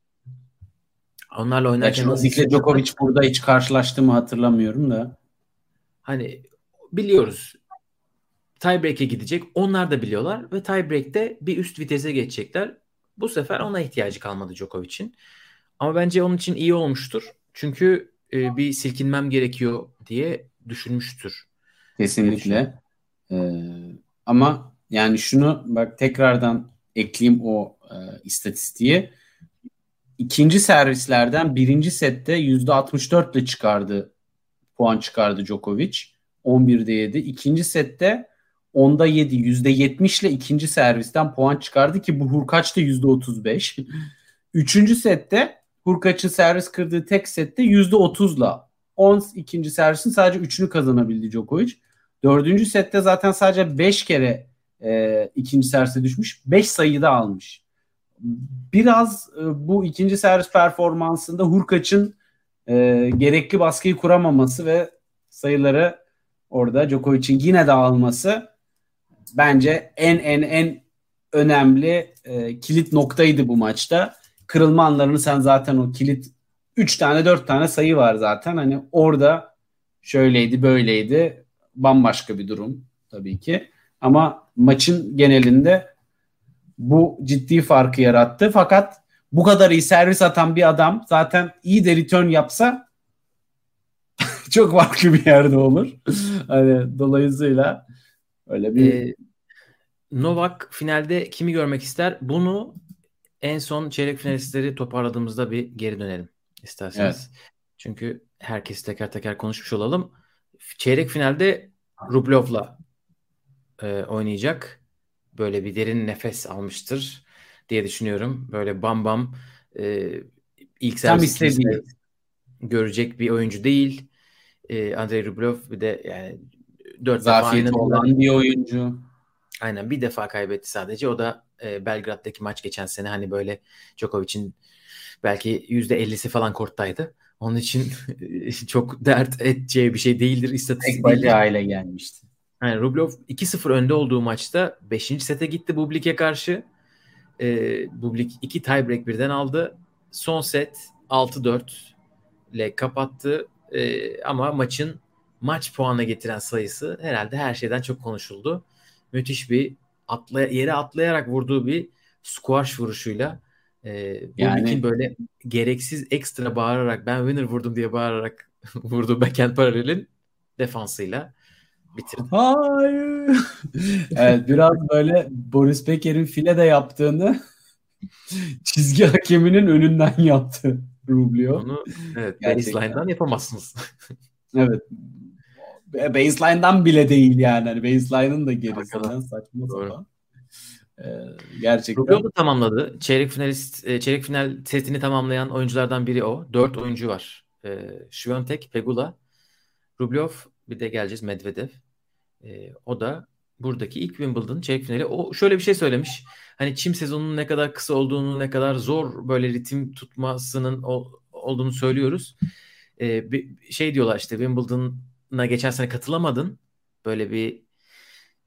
onlarla oynarken Rodik'le Djokovic burada hiç karşılaştığımı hatırlamıyorum da. Hani biliyoruz tiebreak'e gidecek. Onlar da biliyorlar ve tiebreak'te bir üst vitese geçecekler. Bu sefer ona ihtiyacı kalmadı Djokovic'in. Ama bence onun için iyi olmuştur. Çünkü e, bir silkinmem gerekiyor diye düşünmüştür. Kesinlikle. Ee, ama yani şunu bak tekrardan ekleyeyim o e, istatistiği. İkinci servislerden birinci sette %64 ile çıkardı puan çıkardı Djokovic. 11'de 7. İkinci sette 10'da 7. %70 ile ikinci servisten puan çıkardı ki bu Hurkaç da %35. Üçüncü sette Hurkaç'ın servis kırdığı tek sette %30'la 10 ikinci servisin sadece 3'ünü kazanabildi Djokovic. Dördüncü sette zaten sadece 5 kere e, ikinci servise düşmüş. 5 sayı da almış. Biraz e, bu ikinci servis performansında Hurkaç'ın e, gerekli baskıyı kuramaması ve sayıları orada Djokovic'in yine de alması bence en en en önemli e, kilit noktaydı bu maçta kırılma anlarını sen zaten o kilit 3 tane 4 tane sayı var zaten. Hani orada şöyleydi böyleydi bambaşka bir durum tabii ki. Ama maçın genelinde bu ciddi farkı yarattı. Fakat bu kadar iyi servis atan bir adam zaten iyi de return yapsa çok farklı bir yerde olur. hani dolayısıyla öyle bir ee, Novak finalde kimi görmek ister? Bunu en son çeyrek finalistleri toparladığımızda bir geri dönelim isterseniz. Evet. Çünkü herkes teker teker konuşmuş olalım. Çeyrek finalde Rublev'la e, oynayacak. Böyle bir derin nefes almıştır diye düşünüyorum. Böyle bam bam e, ilk servis görecek bir oyuncu değil. E, Andrei Rublev bir de yani dört Zafiyeti defa olan bir oyuncu. Aynen bir defa kaybetti sadece. O da e, Belgrad'daki maç geçen sene hani böyle Djokovic'in belki %50'si falan korttaydı. Onun için çok dert edeceği bir şey değildir. İstatistik Tek bacağıyla gelmişti. Yani Rublev 2-0 önde olduğu maçta 5. sete gitti Bublik'e karşı. E, Bublik 2 tiebreak birden aldı. Son set 6-4 ile kapattı. E, ama maçın maç puanı getiren sayısı herhalde her şeyden çok konuşuldu. Müthiş bir atla, yere atlayarak vurduğu bir squash vuruşuyla e, yani... böyle gereksiz ekstra bağırarak ben winner vurdum diye bağırarak vurduğu backhand paralelin defansıyla bitirdi. Hayır. evet biraz böyle Boris Becker'in file de yaptığını çizgi hakeminin önünden yaptı Rublev. Onu evet baseline'dan yapamazsınız. evet. Baseline'dan bile değil yani. Hani baseline'ın da gerisinden saçma sapan. Ee, gerçekten. Rublev tamamladı. Çeyrek finalist e, çeyrek final setini tamamlayan oyunculardan biri o. Dört oyuncu var. E, Świątek, Pegula, Rublev bir de geleceğiz Medvedev. E, o da buradaki ilk Wimbledon çeyrek finali. O şöyle bir şey söylemiş. Hani çim sezonunun ne kadar kısa olduğunu, ne kadar zor böyle ritim tutmasının ol, olduğunu söylüyoruz. E, bir şey diyorlar işte Wimbledon'a geçen sene katılamadın. Böyle bir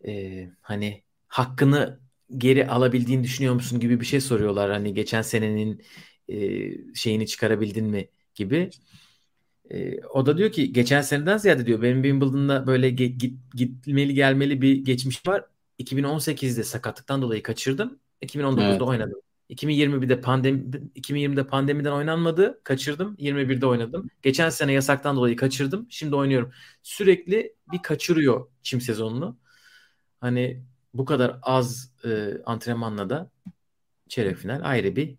e, hani hakkını geri alabildiğini düşünüyor musun gibi bir şey soruyorlar. Hani geçen senenin e, şeyini çıkarabildin mi gibi. E, o da diyor ki geçen seneden ziyade diyor benim Wimbledon'da böyle git, gitmeli gelmeli bir geçmiş var. 2018'de sakatlıktan dolayı kaçırdım. 2019'da evet. oynadım. 2021'de pandemi 2020'de pandemiden oynanmadı. Kaçırdım. 21'de oynadım. Geçen sene yasaktan dolayı kaçırdım. Şimdi oynuyorum. Sürekli bir kaçırıyor çim sezonunu. Hani bu kadar az e, antrenmanla da çeyrek final ayrı bir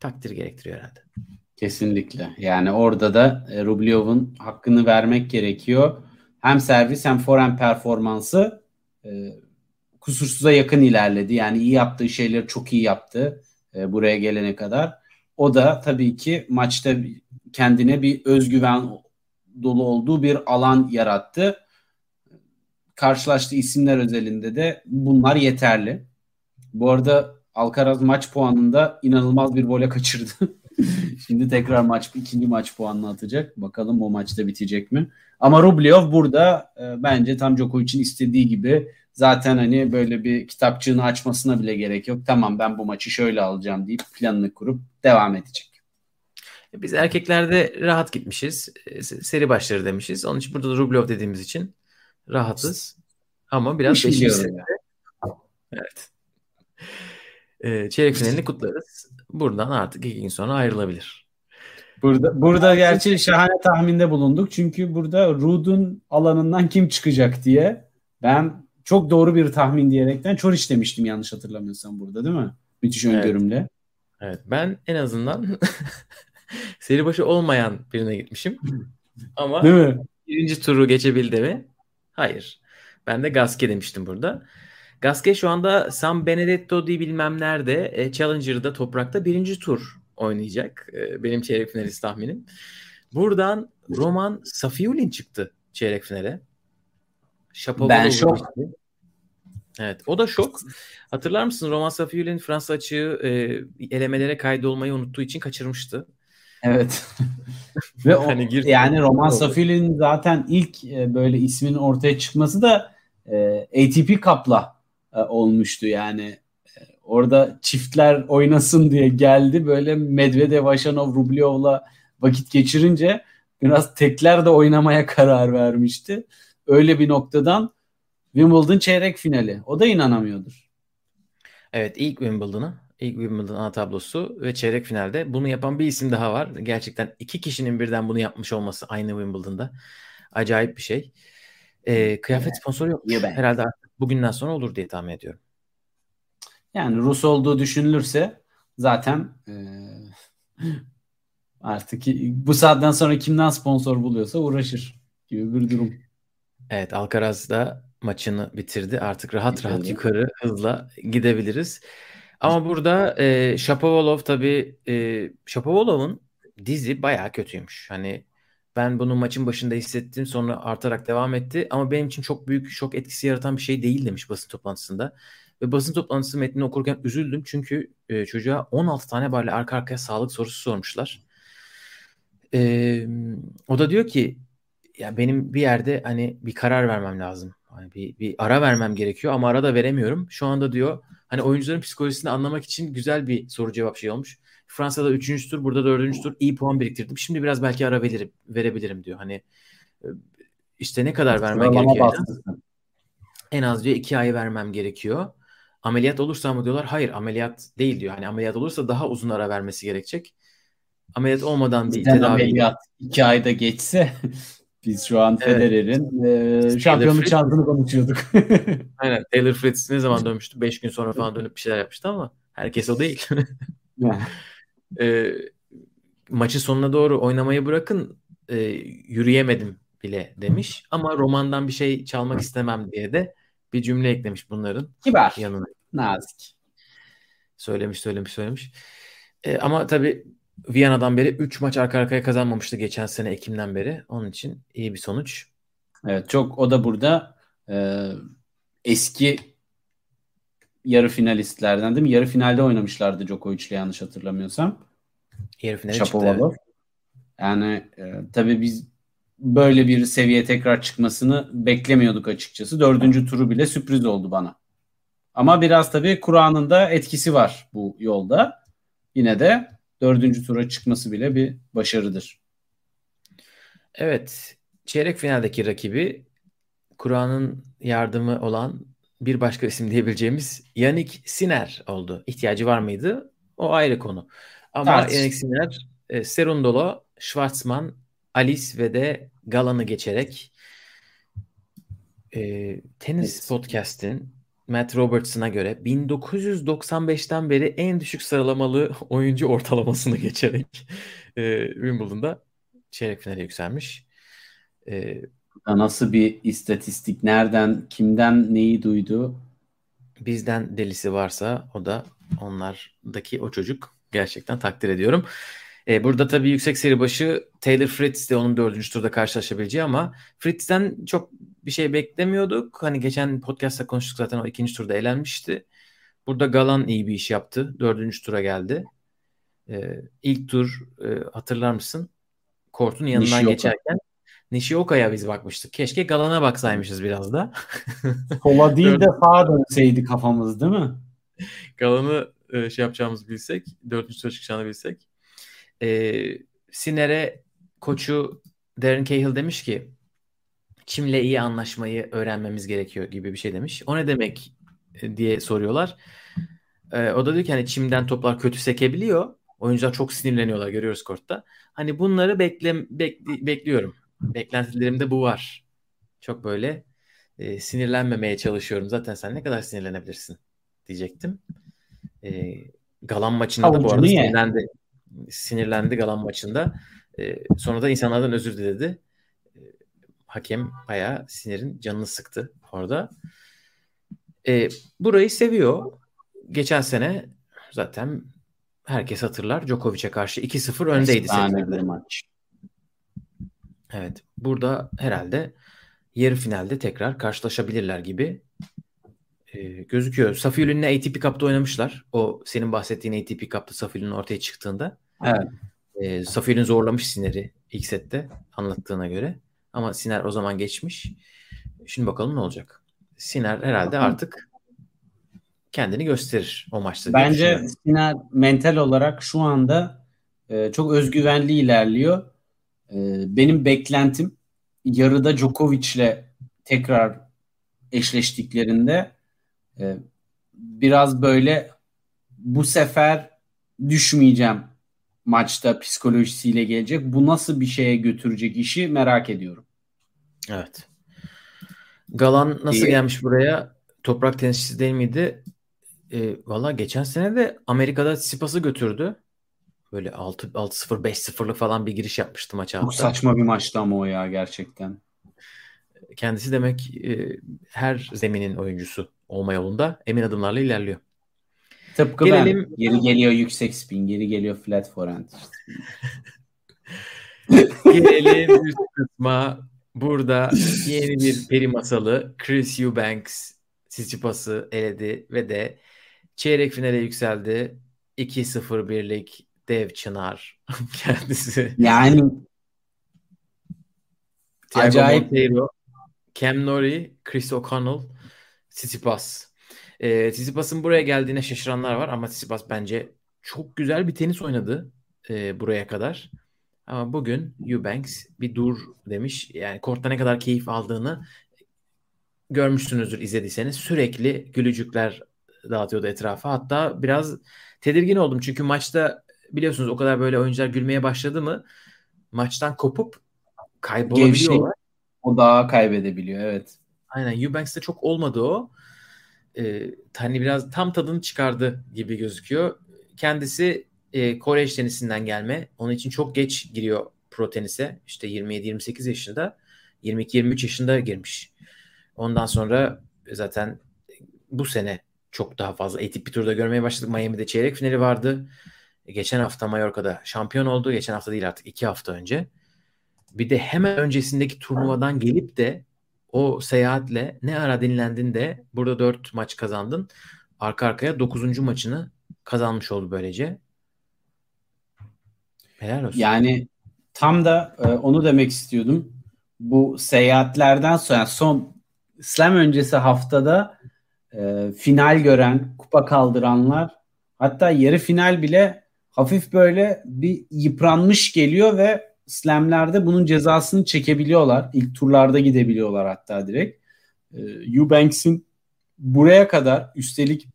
takdir gerektiriyor herhalde. Kesinlikle. Yani orada da e, Rublev'in hakkını vermek gerekiyor. Hem servis hem forehand performansı e, kusursuza yakın ilerledi. Yani iyi yaptığı şeyleri çok iyi yaptı e, buraya gelene kadar. O da tabii ki maçta kendine bir özgüven dolu olduğu bir alan yarattı. Karşılaştığı isimler özelinde de bunlar yeterli. Bu arada Alcaraz maç puanında inanılmaz bir vole kaçırdı. Şimdi tekrar maç ikinci maç puanını atacak. Bakalım o maçta bitecek mi? Ama Rublev burada e, bence tam Djokovic'in istediği gibi zaten hani böyle bir kitapçığını açmasına bile gerek yok. Tamam ben bu maçı şöyle alacağım deyip planını kurup devam edecek. Biz erkeklerde rahat gitmişiz. E, seri başları demişiz. Onun için burada da Rublev dediğimiz için rahatız. Ama biraz beşinci Evet. Ee, çeyrek finalini kutlarız. Buradan artık iki gün sonra ayrılabilir. Burada burada gerçi şahane tahminde bulunduk. Çünkü burada Rud'un alanından kim çıkacak diye ben çok doğru bir tahmin diyerekten Çoriş demiştim yanlış hatırlamıyorsam burada değil mi? Müthiş evet. öngörümle. Evet ben en azından seri başı olmayan birine gitmişim. Ama değil mi? birinci turu geçebildi mi? Hayır. Ben de Gaske demiştim burada. Gaske şu anda San Benedetto diye bilmem nerede e, Challenger'da toprakta birinci tur oynayacak. E, benim çeyrek finalist tahminim. Buradan Roman Safiulin çıktı çeyrek finale. Şapovalov ben şok. Evet o da şok. Hatırlar mısın Roman Safiulin Fransa açığı e, elemelere kaydolmayı unuttuğu için kaçırmıştı. Evet. Ve o, hani yani Roman Safiulin zaten ilk e, böyle ismin ortaya çıkması da e, ATP Cup'la e, olmuştu yani. E, orada çiftler oynasın diye geldi. Böyle Medvedev, Vaşanov, Rublev'la vakit geçirince biraz tekler de oynamaya karar vermişti. Öyle bir noktadan Wimbledon çeyrek finali. O da inanamıyordur. Evet ilk Wimbledon'ı. ilk Wimbledon ana tablosu ve çeyrek finalde. Bunu yapan bir isim daha var. Gerçekten iki kişinin birden bunu yapmış olması aynı Wimbledon'da. Acayip bir şey. Ee, kıyafet sponsoru yok. Herhalde artık bugünden sonra olur diye tahmin ediyorum. Yani Rus olduğu düşünülürse zaten e, artık bu saatten sonra kimden sponsor buluyorsa uğraşır gibi bir durum. Evet Alcaraz da maçını bitirdi. Artık rahat bitirdi. rahat yukarı hızla gidebiliriz. Ama burada e, Shapovalov tabii e, Shapovalov'un dizi bayağı kötüymüş. Hani ben bunu maçın başında hissettim sonra artarak devam etti. Ama benim için çok büyük şok etkisi yaratan bir şey değil demiş basın toplantısında. Ve basın toplantısı metnini okurken üzüldüm. Çünkü e, çocuğa 16 tane böyle arka arkaya sağlık sorusu sormuşlar. E, o da diyor ki ya benim bir yerde hani bir karar vermem lazım. Hani bir, bir ara vermem gerekiyor ama ara da veremiyorum. Şu anda diyor hani oyuncuların psikolojisini anlamak için güzel bir soru cevap şey olmuş. Fransa'da 3. tur, burada 4. tur iyi puan biriktirdim. Şimdi biraz belki ara veririm, verebilirim diyor. Hani e, işte ne kadar vermen gerekiyor? En az diyor 2 ay vermem gerekiyor. Ameliyat olursa mı diyorlar? Hayır ameliyat değil diyor. Hani ameliyat olursa daha uzun ara vermesi gerekecek. Ameliyat olmadan bir tedavi. ameliyat 2 ayda geçse biz şu an evet. Federer'in e, şampiyonluk şansını konuşuyorduk. Aynen. Taylor Fritz ne zaman dönmüştü? 5 gün sonra falan dönüp bir şeyler yapmıştı ama herkes o değil. E, maçı sonuna doğru oynamayı bırakın e, yürüyemedim bile demiş. Ama romandan bir şey çalmak istemem diye de bir cümle eklemiş bunların. Kibar. Yanına. Nazik. Söylemiş söylemiş söylemiş. E, ama tabii Viyana'dan beri 3 maç arka arkaya kazanmamıştı geçen sene Ekim'den beri. Onun için iyi bir sonuç. Evet çok o da burada e, eski yarı finalistlerden değil mi? Yarı finalde oynamışlardı Djokovic'le yanlış hatırlamıyorsam. Yarı finale Şapovalov. çıktı. Yani e, tabii biz böyle bir seviye tekrar çıkmasını beklemiyorduk açıkçası. Dördüncü turu bile sürpriz oldu bana. Ama biraz tabii Kur'an'ın da etkisi var bu yolda. Yine de dördüncü tura çıkması bile bir başarıdır. Evet. Çeyrek finaldeki rakibi Kur'an'ın yardımı olan bir başka isim diyebileceğimiz Yannick Sinner oldu. İhtiyacı var mıydı? O ayrı konu. Ama evet. Yannick Sinner e, Serundolo, Schwarzman, Alice ve de Galan'ı geçerek e, tenis evet. podcast'in Matt Robertson'a göre 1995'ten beri en düşük sıralamalı oyuncu ortalamasını geçerek e, Wimbledon'da çeyrek finale yükselmiş. E, Nasıl bir istatistik? Nereden, kimden neyi duydu? Bizden delisi varsa o da onlardaki o çocuk gerçekten takdir ediyorum. E, burada tabii yüksek seri başı Taylor Fritz de onun dördüncü turda karşılaşabileceği ama Fritz'ten çok bir şey beklemiyorduk. Hani geçen podcast'ta konuştuk zaten o ikinci turda elenmişti. Burada Galan iyi bir iş yaptı. Dördüncü tura geldi. E, ilk tur e, hatırlar mısın? Kort'un yanından Nishioka. geçerken Nishioka'ya biz bakmıştık. Keşke Galan'a baksaymışız biraz da. Sola değil de sağa dönseydi kafamız değil mi? Galan'ı e, şey yapacağımızı bilsek, dördüncü tura çıkacağını bilsek. E, Siner'e koçu Darren Cahill demiş ki Çim'le iyi anlaşmayı öğrenmemiz gerekiyor gibi bir şey demiş. O ne demek e, diye soruyorlar. E, o da diyor ki hani Çim'den toplar kötü sekebiliyor. Oyuncular çok sinirleniyorlar görüyoruz kortta. Hani bunları bekle, bekli, bekliyorum. Beklentilerimde bu var. Çok böyle e, sinirlenmemeye çalışıyorum. Zaten sen ne kadar sinirlenebilirsin diyecektim. E, Galan maçında Avucunu da bu arada sinirlendi sinirlendi Galan maçında. E, sonra da insanlardan özür diledi. E, hakem bayağı sinirin canını sıktı orada. E, burayı seviyor. Geçen sene zaten herkes hatırlar. Djokovic'e karşı 2-0 öndeydi. Efsane maç. Evet. Burada herhalde yarı finalde tekrar karşılaşabilirler gibi e, gözüküyor. Safiulin'le ATP Cup'ta oynamışlar. O senin bahsettiğin ATP Cup'ta Safiulin ortaya çıktığında. Evet. E, Safir'in zorlamış Siner'i ilk sette anlattığına göre. Ama Siner o zaman geçmiş. Şimdi bakalım ne olacak. Siner herhalde artık kendini gösterir o maçta. Bence Siner mental olarak şu anda e, çok özgüvenli ilerliyor. E, benim beklentim yarıda Djokovic'le tekrar eşleştiklerinde e, biraz böyle bu sefer düşmeyeceğim maçta psikolojisiyle gelecek. Bu nasıl bir şeye götürecek işi merak ediyorum. Evet. Galan nasıl ee, gelmiş buraya? Toprak tenisçisi değil miydi? E, Valla geçen sene de Amerika'da Sipas'ı götürdü. Böyle 6 6-0 5-0'lık falan bir giriş yapmıştı maça. Çok saçma bir maçtı ama o ya gerçekten. Kendisi demek e, her zeminin oyuncusu olma yolunda emin adımlarla ilerliyor. Tıpkı Gelelim... ben. Geri geliyor yüksek spin, geri geliyor flat forehand. Gelelim üst kısma. Burada yeni bir peri masalı Chris Eubanks Tsitsipas'ı eledi ve de çeyrek finale yükseldi. 2-0 birlik dev çınar kendisi. Yani Thiago acayip Monteiro Cam Nori, Chris O'Connell, Tsitsipas. E, Tsitsipas'ın buraya geldiğine şaşıranlar var ama Tsitsipas bence çok güzel bir tenis oynadı e, buraya kadar. Ama bugün Eubanks bir dur demiş. Yani kortta ne kadar keyif aldığını görmüşsünüzdür izlediyseniz. Sürekli gülücükler dağıtıyordu etrafa. Hatta biraz tedirgin oldum. Çünkü maçta biliyorsunuz o kadar böyle oyuncular gülmeye başladı mı maçtan kopup kaybolabiliyorlar. o daha kaybedebiliyor evet. Aynen Eubanks'te çok olmadı o. Ee, hani biraz tam tadını çıkardı gibi gözüküyor. Kendisi e, Kore tenisinden gelme. Onun için çok geç giriyor pro tenise. İşte 27-28 yaşında. 22-23 yaşında girmiş. Ondan sonra zaten bu sene çok daha fazla ATP turda görmeye başladık. Miami'de çeyrek finali vardı. Geçen hafta Mallorca'da şampiyon oldu. Geçen hafta değil artık iki hafta önce. Bir de hemen öncesindeki turnuvadan gelip de o seyahatle ne ara dinlendin de burada dört maç kazandın. Arka arkaya dokuzuncu maçını kazanmış oldu böylece. Helal olsun. Yani tam da e, onu demek istiyordum. Bu seyahatlerden sonra son Slam öncesi haftada e, final gören, kupa kaldıranlar hatta yarı final bile hafif böyle bir yıpranmış geliyor ve slamlerde bunun cezasını çekebiliyorlar. İlk turlarda gidebiliyorlar hatta direkt. E, Eubanks'in buraya kadar üstelik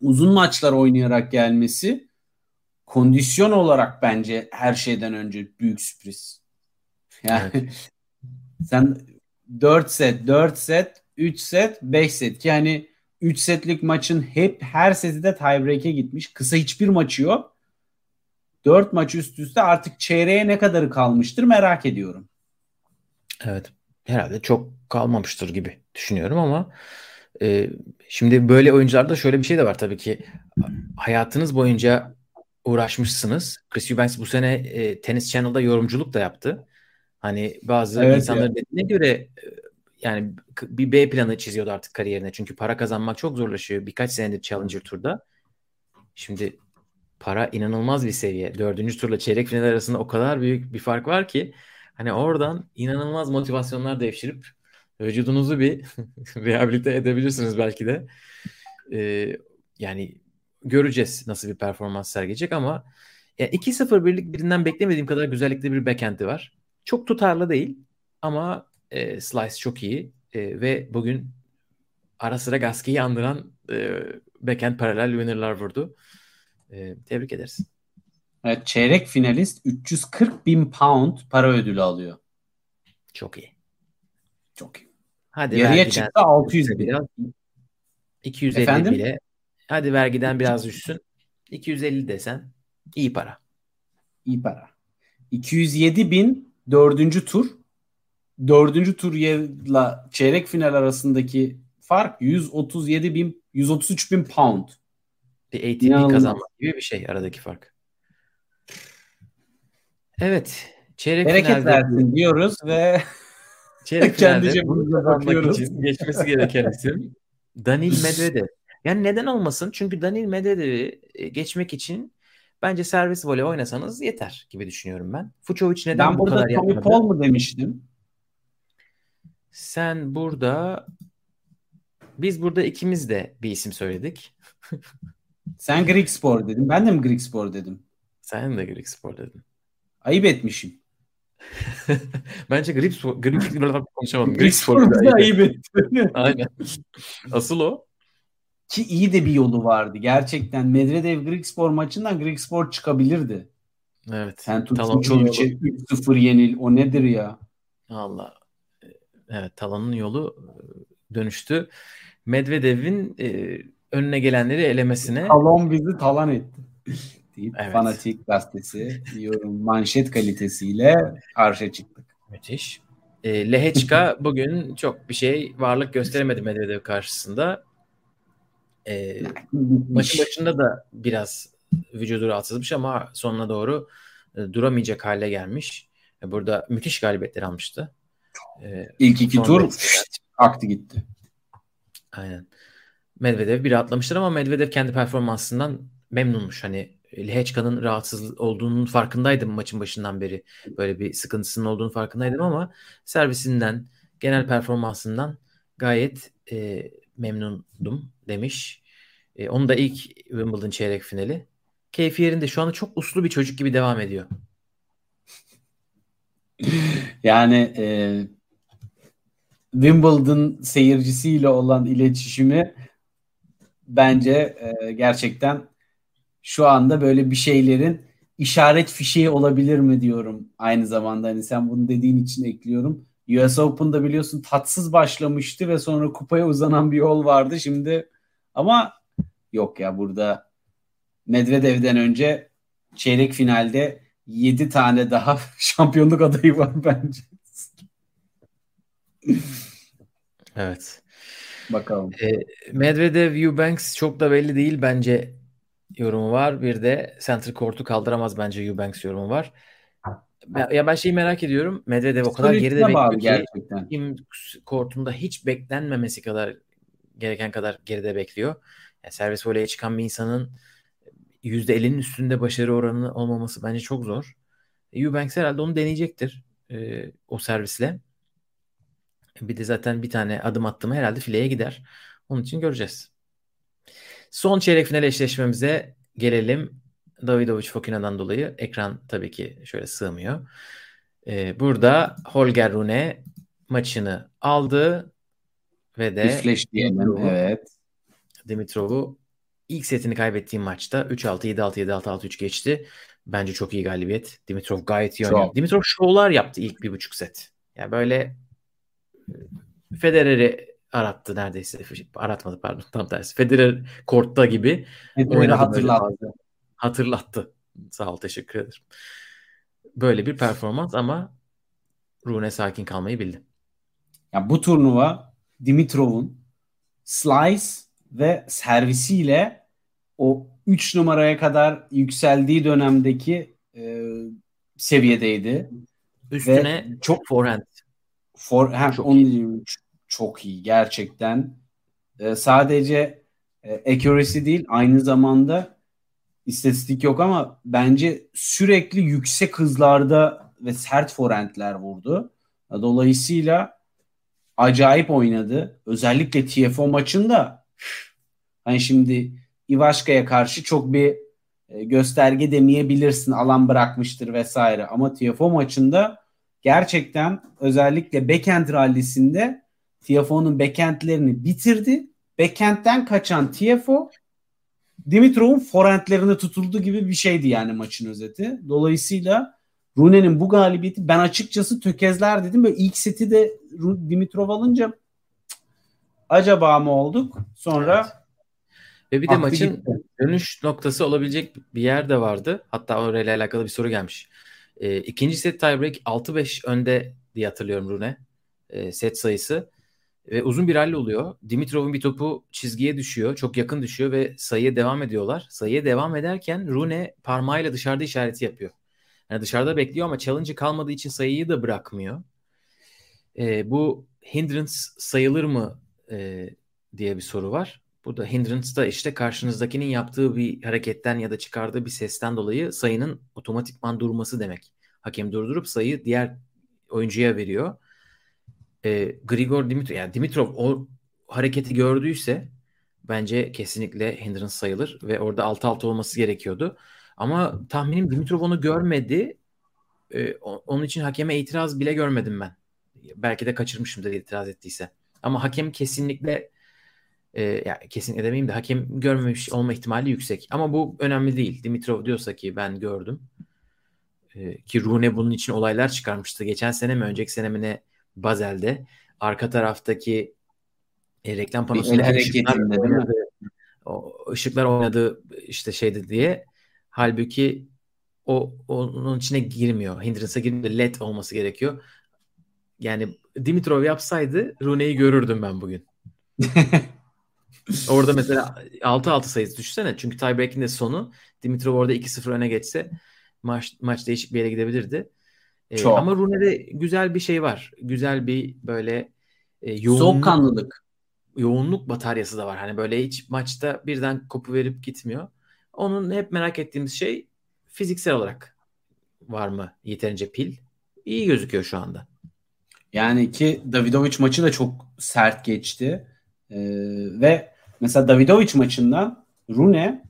uzun maçlar oynayarak gelmesi kondisyon olarak bence her şeyden önce büyük sürpriz. Yani evet. sen 4 set, 4 set, 3 set, 5 set ki hani 3 setlik maçın hep her seti de tiebreak'e gitmiş. Kısa hiçbir maçı yok. 4 maç üst üste artık çeyreğe ne kadarı kalmıştır merak ediyorum. Evet. Herhalde çok kalmamıştır gibi düşünüyorum ama e, şimdi böyle oyuncularda şöyle bir şey de var tabii ki hayatınız boyunca uğraşmışsınız. Chris Eubanks bu sene e, Tennis Channel'da yorumculuk da yaptı. Hani bazı evet insanların dediğine göre e, yani bir B planı çiziyordu artık kariyerine. Çünkü para kazanmak çok zorlaşıyor. Birkaç senedir Challenger Tur'da. Şimdi para inanılmaz bir seviye. Dördüncü turla çeyrek final arasında o kadar büyük bir fark var ki hani oradan inanılmaz motivasyonlar devşirip vücudunuzu bir rehabilite edebilirsiniz belki de. Ee, yani göreceğiz nasıl bir performans sergileyecek ama yani 2-0 birlik birinden beklemediğim kadar güzellikli bir backend'i var. Çok tutarlı değil ama e, Slice çok iyi e, ve bugün ara sıra Gasquet'i andıran e, backhand paralel winner'lar vurdu. E, tebrik ederiz. Evet, çeyrek finalist 340 bin pound para ödülü alıyor. Çok iyi. Çok iyi. Hadi Yarıya çıktı 600 bin. Biraz, 250 Efendim? bile. Hadi vergiden biraz düşsün. 250 desen iyi para. İyi para. 207 bin dördüncü tur. Dördüncü turla çeyrek final arasındaki fark 137 bin 133 bin pound. Bir ATP İnanılmaz. kazanmak gibi bir şey aradaki fark. Evet. Çeyrek Bereket finalde versin diyoruz ve çeyrek finalde bunu kazanmak için geçmesi gereken isim Danil Medvedev. Yani neden olmasın? Çünkü Danil Medvedev'i e, geçmek için bence servis voley oynasanız yeter gibi düşünüyorum ben. Fucovic neden ben bu kadar yapmadı? Ben burada Tommy Paul mu demiştim? Sen burada biz burada ikimiz de bir isim söyledik. Sen Greek Spor dedin. Ben de mi Greek Spor dedim? Sen de Greek Spor dedin. Ayıp etmişim. Bence Greek Spor, Greek konuşamadım. Greek Spor ayıp, ayıp etti. Aynen. Asıl o. Ki iyi de bir yolu vardı. Gerçekten Medvedev Greek Spor maçından Greek Spor çıkabilirdi. Evet. Sen Tutucovic'e 3-0 yenil. O nedir ya? Allah. Evet Talan'ın yolu e, dönüştü. Medvedev'in e, önüne gelenleri elemesine. Talon bizi talan etti. deyip evet. Fanatik gazetesi yorum manşet kalitesiyle karşı çıktık. Müthiş. E, Leheçka bugün çok bir şey varlık gösteremedi Medvedev karşısında. E, maçın başında da biraz vücudu rahatsızmış ama sonuna doğru e, duramayacak hale gelmiş. E, burada müthiş galibiyetler almıştı. E, İlk iki tur aktı gitti. Aynen. Medvedev bir atlamıştır ama Medvedev kendi performansından memnunmuş. Hani Lehechka'nın rahatsız olduğunun farkındaydım maçın başından beri. Böyle bir sıkıntısının olduğunu farkındaydım ama servisinden genel performansından gayet e, memnundum demiş. E, onun da ilk Wimbledon çeyrek finali. Keyfi yerinde şu anda çok uslu bir çocuk gibi devam ediyor. yani e, Wimbledon seyircisiyle olan iletişimi bence e, gerçekten şu anda böyle bir şeylerin işaret fişeği olabilir mi diyorum aynı zamanda. Hani sen bunu dediğin için ekliyorum. US Open'da biliyorsun tatsız başlamıştı ve sonra kupaya uzanan bir yol vardı. Şimdi ama yok ya burada Medvedev'den önce çeyrek finalde 7 tane daha şampiyonluk adayı var bence. evet. Bakalım. E, Medvedev, Eubanks çok da belli değil bence yorumu var. Bir de center court'u kaldıramaz bence Eubanks yorumu var. Ya ben şeyi merak ediyorum. Medvedev o kadar geride bekliyor ki gerçekten. kim kortunda hiç beklenmemesi kadar gereken kadar geride bekliyor. Yani servis voleye çıkan bir insanın %50'nin üstünde başarı oranı olmaması bence çok zor. Eubanks herhalde onu deneyecektir e, o servisle. Bir de zaten bir tane adım attım herhalde fileye gider. Onun için göreceğiz. Son çeyrek final eşleşmemize gelelim. Davidovic Fokina'dan dolayı ekran tabii ki şöyle sığmıyor. Ee, burada Holger Rune maçını aldı ve de diyelim. Evet. Dimitrov'u ilk setini kaybettiği maçta 3-6, 7-6, 7-6, 6-3 geçti. Bence çok iyi galibiyet. Dimitrov gayet iyi oynadı. Dimitrov şovlar yaptı ilk bir buçuk set. Yani böyle Federer'i arattı neredeyse. Aratmadı pardon tam tersi. Federer kortta gibi. Federer'i hatırlattı. Hatırlattı. Sağ ol teşekkür ederim. Böyle bir performans ama Rune sakin kalmayı bildi. Ya bu turnuva Dimitrov'un slice ve servisiyle o 3 numaraya kadar yükseldiği dönemdeki e, seviyedeydi. Üstüne ve çok forehand. For, hem çok, iyi. çok iyi gerçekten. E, sadece e, accuracy değil aynı zamanda istatistik yok ama bence sürekli yüksek hızlarda ve sert forehandler vurdu. Dolayısıyla acayip oynadı. Özellikle TFO maçında hani şimdi Ivaşka'ya karşı çok bir e, gösterge demeyebilirsin. Alan bırakmıştır vesaire. Ama TFO maçında gerçekten özellikle backhand rallisinde TFO'nun backhandlerini bitirdi. Backhand'den kaçan TFO Dimitrov'un forehandlerine tutuldu gibi bir şeydi yani maçın özeti. Dolayısıyla Rune'nin bu galibiyeti ben açıkçası tökezler dedim. Böyle ilk seti de Dimitrov alınca acaba mı olduk? Sonra evet. Ve bir de maçın gitti. dönüş noktası olabilecek bir yer de vardı. Hatta orayla alakalı bir soru gelmiş. E, ikinci set tiebreak 6-5 önde diye hatırlıyorum Rune. E, set sayısı. Ve uzun bir rally oluyor. Dimitrov'un bir topu çizgiye düşüyor. Çok yakın düşüyor ve sayıya devam ediyorlar. Sayıya devam ederken Rune parmağıyla dışarıda işareti yapıyor. Yani dışarıda bekliyor ama challenge kalmadığı için sayıyı da bırakmıyor. E, bu hindrance sayılır mı e, diye bir soru var. Hindrance da işte karşınızdakinin yaptığı bir hareketten ya da çıkardığı bir sesten dolayı sayının otomatikman durması demek. Hakem durdurup sayı diğer oyuncuya veriyor. E, Grigor Dimitrov yani Dimitrov o hareketi gördüyse bence kesinlikle hindrance sayılır ve orada 6-6 olması gerekiyordu. Ama tahminim Dimitrov onu görmedi. E, onun için hakeme itiraz bile görmedim ben. Belki de kaçırmışımdır itiraz ettiyse. Ama hakem kesinlikle e, yani kesin edemeyim de hakem görmemiş olma ihtimali yüksek. Ama bu önemli değil. Dimitrov diyorsa ki ben gördüm. E, ki Rune bunun için olaylar çıkarmıştı. Geçen sene mi önceki sene mi ne Bazel'de arka taraftaki e, reklam panosunda ışıklar oynadı. O ışıklar oynadı işte şeydi diye. Halbuki o onun içine girmiyor. Hindrance'a girmiyor. LED olması gerekiyor. Yani Dimitrov yapsaydı Rune'yi görürdüm ben bugün. orada mesela 6-6 sayısı düşsene. Çünkü tiebreak'in de sonu Dimitrov orada 2-0 öne geçse maç, maç değişik bir yere gidebilirdi. Ee, Çok. Ama Rune'de güzel bir şey var. Güzel bir böyle e, yoğunluk. Soğukkanlılık. Yoğunluk bataryası da var. Hani böyle hiç maçta birden kopu verip gitmiyor. Onun hep merak ettiğimiz şey fiziksel olarak var mı yeterince pil? İyi gözüküyor şu anda. Yani ki Davidovic maçı da çok sert geçti. Ee, ve mesela Davidovic maçından Rune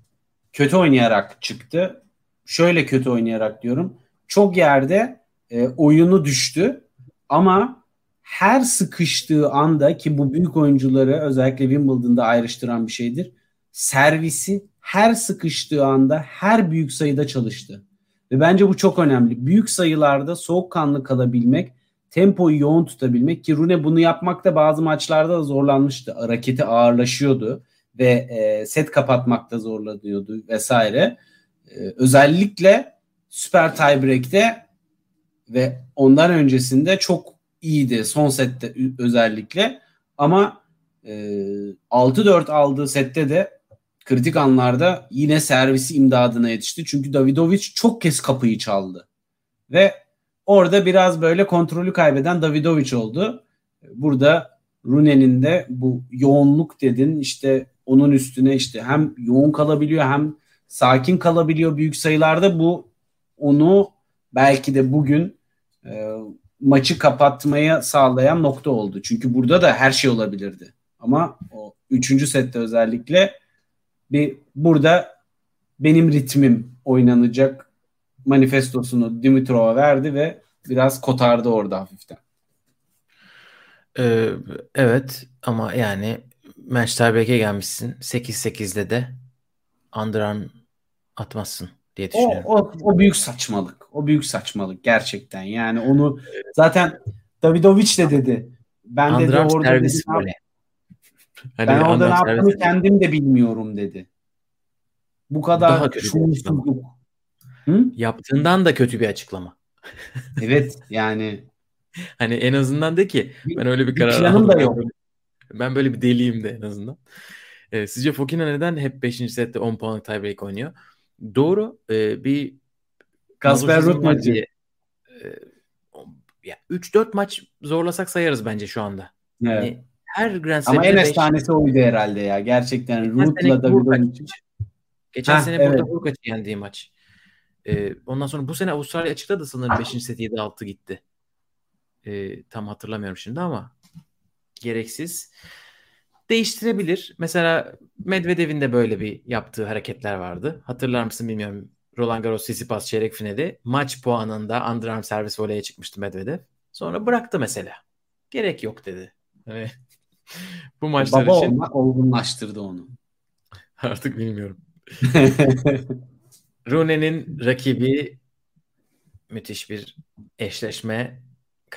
kötü oynayarak çıktı. Şöyle kötü oynayarak diyorum. Çok yerde e, oyunu düştü ama her sıkıştığı anda ki bu büyük oyuncuları özellikle Wimbledon'da ayrıştıran bir şeydir. Servisi her sıkıştığı anda her büyük sayıda çalıştı. Ve bence bu çok önemli. Büyük sayılarda soğukkanlı kalabilmek, tempoyu yoğun tutabilmek ki Rune bunu yapmakta bazı maçlarda da zorlanmıştı. Raketi ağırlaşıyordu ve e, set kapatmakta zorlanıyordu vesaire. E, özellikle Süper Tiebreak'te ve ondan öncesinde çok iyiydi son sette özellikle ama e, 6-4 aldığı sette de kritik anlarda yine servisi imdadına yetişti. Çünkü Davidovic çok kez kapıyı çaldı. Ve orada biraz böyle kontrolü kaybeden Davidovic oldu. Burada Rune'nin de bu yoğunluk dedin işte onun üstüne işte hem yoğun kalabiliyor hem sakin kalabiliyor büyük sayılarda bu onu belki de bugün e, maçı kapatmaya sağlayan nokta oldu. Çünkü burada da her şey olabilirdi. Ama o üçüncü sette özellikle bir burada benim ritmim oynanacak manifestosunu Dimitrov'a verdi ve biraz kotardı orada hafiften. Ee, evet ama yani match tiebreak'e gelmişsin. 8-8'de de underarm atmazsın diye düşünüyorum. O, o, o büyük saçmalık. O büyük saçmalık gerçekten. Yani onu zaten Davidovic de dedi. Ben de orada servis dedi, böyle. Hani ben orada ne yaptığımı kendim de bilmiyorum dedi. Bu kadar şuursuzluk. Yaptığından da kötü bir açıklama. evet yani. Hani en azından de ki ben öyle bir, bir karar planım da yok. Ben böyle bir deliyim de en azından. Ee, sizce Fokina neden hep 5. sette 10 puanlık tiebreak oynuyor? Doğru. E, bir Kasper Ruud maçı. E, ya 3-4 maç zorlasak sayarız bence şu anda. Evet. Yani her Grand Ama en efsanesi oydu herhalde ya. Gerçekten Ruud'la Davidovic. Geçen Heh, sene evet. burada Hurkaç'ı yendiği maç. Ee, ondan sonra bu sene Avustralya açıkta da sanırım 5. seti 7-6 gitti. Ee, tam hatırlamıyorum şimdi ama gereksiz. Değiştirebilir. Mesela Medvedev'in de böyle bir yaptığı hareketler vardı. Hatırlar mısın bilmiyorum. Roland Garros Tsitsipas çeyrek finali maç puanında underarm servis voleye çıkmıştı Medvedev. Sonra bıraktı mesela. Gerek yok dedi. Hani bu maçlar Baba için olmak olgunlaştırdı onu. Artık bilmiyorum. Rune'nin rakibi müthiş bir eşleşme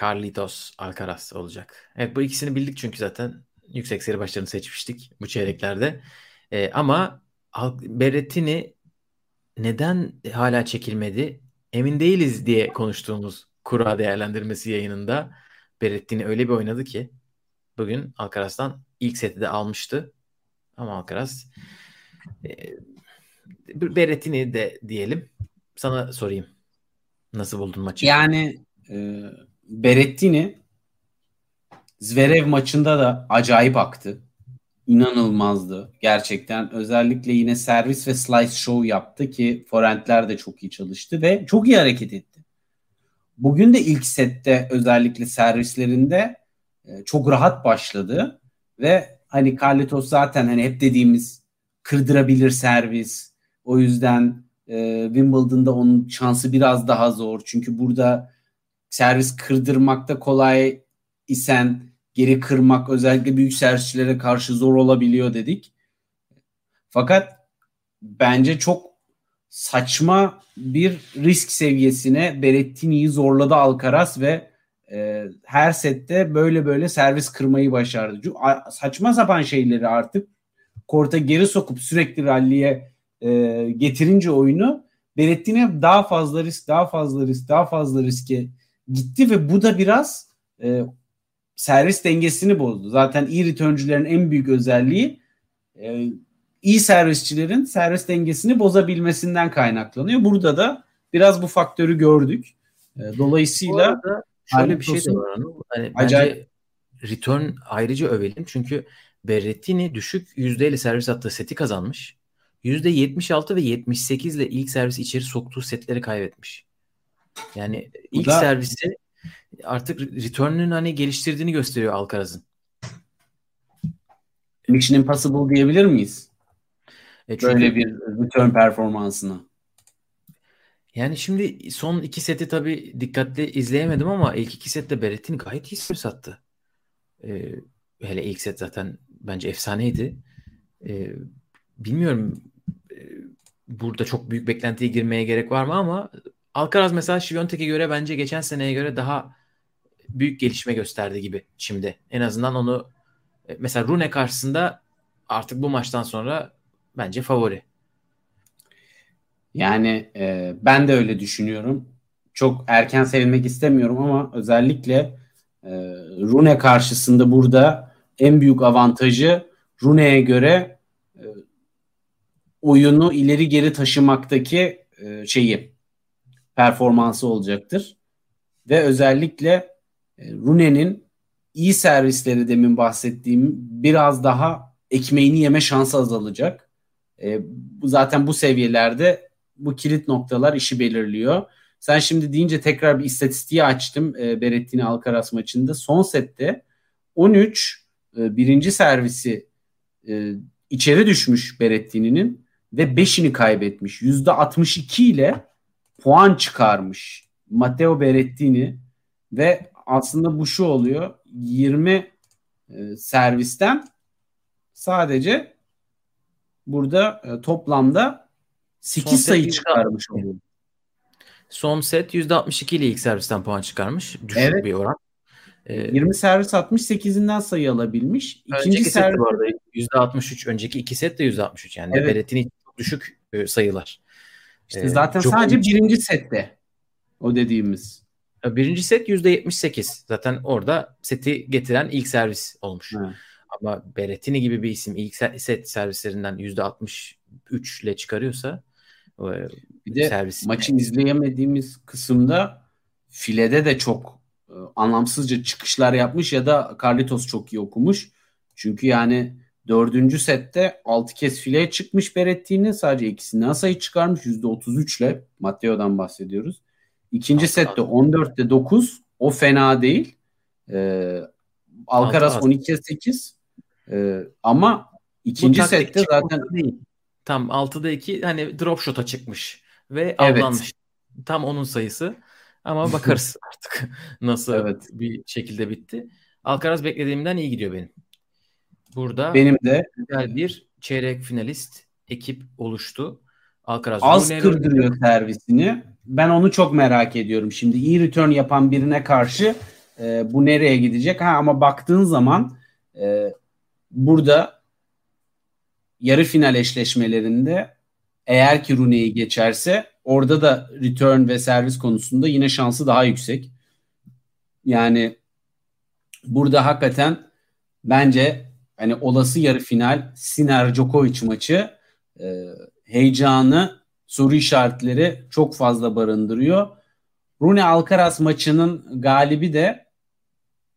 Carlitos Alcaraz olacak. Evet bu ikisini bildik çünkü zaten yüksek seri başlarını seçmiştik bu çeyreklerde. Ee, ama Berrettini neden hala çekilmedi emin değiliz diye konuştuğumuz kura değerlendirmesi yayınında Berrettini öyle bir oynadı ki bugün Alcaraz'dan ilk seti de almıştı. Ama Alcaraz e, Berrettini de diyelim. Sana sorayım. Nasıl buldun maçı? Yani e, Berrettini Zverev maçında da acayip aktı. İnanılmazdı gerçekten. Özellikle yine servis ve slice show yaptı ki forentler de çok iyi çalıştı ve çok iyi hareket etti. Bugün de ilk sette özellikle servislerinde e, çok rahat başladı ve hani Carlitos zaten hani hep dediğimiz kırdırabilir servis. O yüzden e, Wimbledon'da onun şansı biraz daha zor. Çünkü burada servis kırdırmakta kolay isen geri kırmak özellikle büyük servisçilere karşı zor olabiliyor dedik. Fakat bence çok saçma bir risk seviyesine Berrettini'yi zorladı Alcaraz ve e, her sette böyle böyle servis kırmayı başardı. Saçma sapan şeyleri artık korta geri sokup sürekli ralliye e, getirince oyunu Berrettini daha fazla risk, daha fazla risk, daha fazla riske gitti ve bu da biraz e, servis dengesini bozdu. Zaten iyi returncülerin en büyük özelliği e, iyi servisçilerin servis dengesini bozabilmesinden kaynaklanıyor. Burada da biraz bu faktörü gördük. E, dolayısıyla şöyle bir şey de var. Hani acayip bence return ayrıca övelim. Çünkü Berrettini düşük yüzdeyle servis attığı seti kazanmış. %76 ve 78 ile ilk servis içeri soktuğu setleri kaybetmiş. Yani ilk da... servisi artık return'ün hani geliştirdiğini gösteriyor Alcaraz'ın. Mission Impossible diyebilir miyiz? E çünkü, Böyle bir return performansına. Yani şimdi son iki seti tabii dikkatli izleyemedim ama ilk iki sette Berrettini gayet iyi servis attı. Ee, hele ilk set zaten bence efsaneydi. Ee, bilmiyorum burada çok büyük beklentiye girmeye gerek var mı ama Alcaraz mesela Şiviyontek'e göre bence geçen seneye göre daha büyük gelişme gösterdi gibi şimdi. En azından onu e, mesela Rune karşısında artık bu maçtan sonra bence favori. Yani e, ben de öyle düşünüyorum. Çok erken sevinmek istemiyorum ama özellikle e, Rune karşısında burada en büyük avantajı Rune'ye göre oyunu ileri geri taşımaktaki e, şeyi performansı olacaktır. Ve özellikle e, Rune'nin iyi servisleri demin bahsettiğim biraz daha ekmeğini yeme şansı azalacak. E, zaten bu seviyelerde bu kilit noktalar işi belirliyor. Sen şimdi deyince tekrar bir istatistiği açtım e, Berrettini Alcaraz maçında. Son sette 13 e, birinci servisi içeri düşmüş Berrettini'nin ve 5'ini kaybetmiş. %62 ile puan çıkarmış Matteo Berrettini ve aslında bu şu oluyor 20 e, servisten sadece burada e, toplamda 8 Son sayı set çıkarmış oluyor. Son set %62 ile ilk servisten puan çıkarmış. Düşük Evet. bir oran. Ee, 20 servis atmış 8'inden sayı alabilmiş. İkinci önceki set servis bu arada %63. Önceki iki set de %63. Yani Evet. Berrettini çok düşük e, sayılar. işte Ee, zaten Djokovic- sadece birinci sette o dediğimiz. Birinci set %78. Zaten orada seti getiren ilk servis olmuş. Ha. Ama Berrettini gibi bir isim ilk se- set servislerinden %63 ile çıkarıyorsa e, Bir de servis maçı izleyemediğimiz kısımda filede de çok e, anlamsızca çıkışlar yapmış ya da Carlitos çok iyi okumuş. Çünkü yani dördüncü sette 6 kez fileye çıkmış Berrettini. Sadece ikisinden sayı çıkarmış. %33 ile Matteo'dan bahsediyoruz. İkinci Altı, sette altı. 14'te 9. O fena değil. Ee, Alcaraz Altı, altı. 12'ye 8. Ee, ama ikinci sette zaten değil. Tam 6'da 2 hani drop shot'a çıkmış ve Evet. avlanmış. Tam onun sayısı. Ama bakarız artık nasıl Evet. bir şekilde bitti. Alcaraz beklediğimden iyi gidiyor benim. Burada benim de güzel bir çeyrek finalist ekip oluştu. Alcaraz az Rune- kırdırıyor servisini. Ben onu çok merak ediyorum. Şimdi iyi return yapan birine karşı e, bu nereye gidecek? Ha ama baktığın zaman e, burada yarı final eşleşmelerinde eğer ki Rune'yi geçerse orada da return ve servis konusunda yine şansı daha yüksek. Yani burada hakikaten bence hani olası yarı final Sinner Djokovic maçı e, heyecanı, soru işaretleri çok fazla barındırıyor. Rune Alcaraz maçının galibi de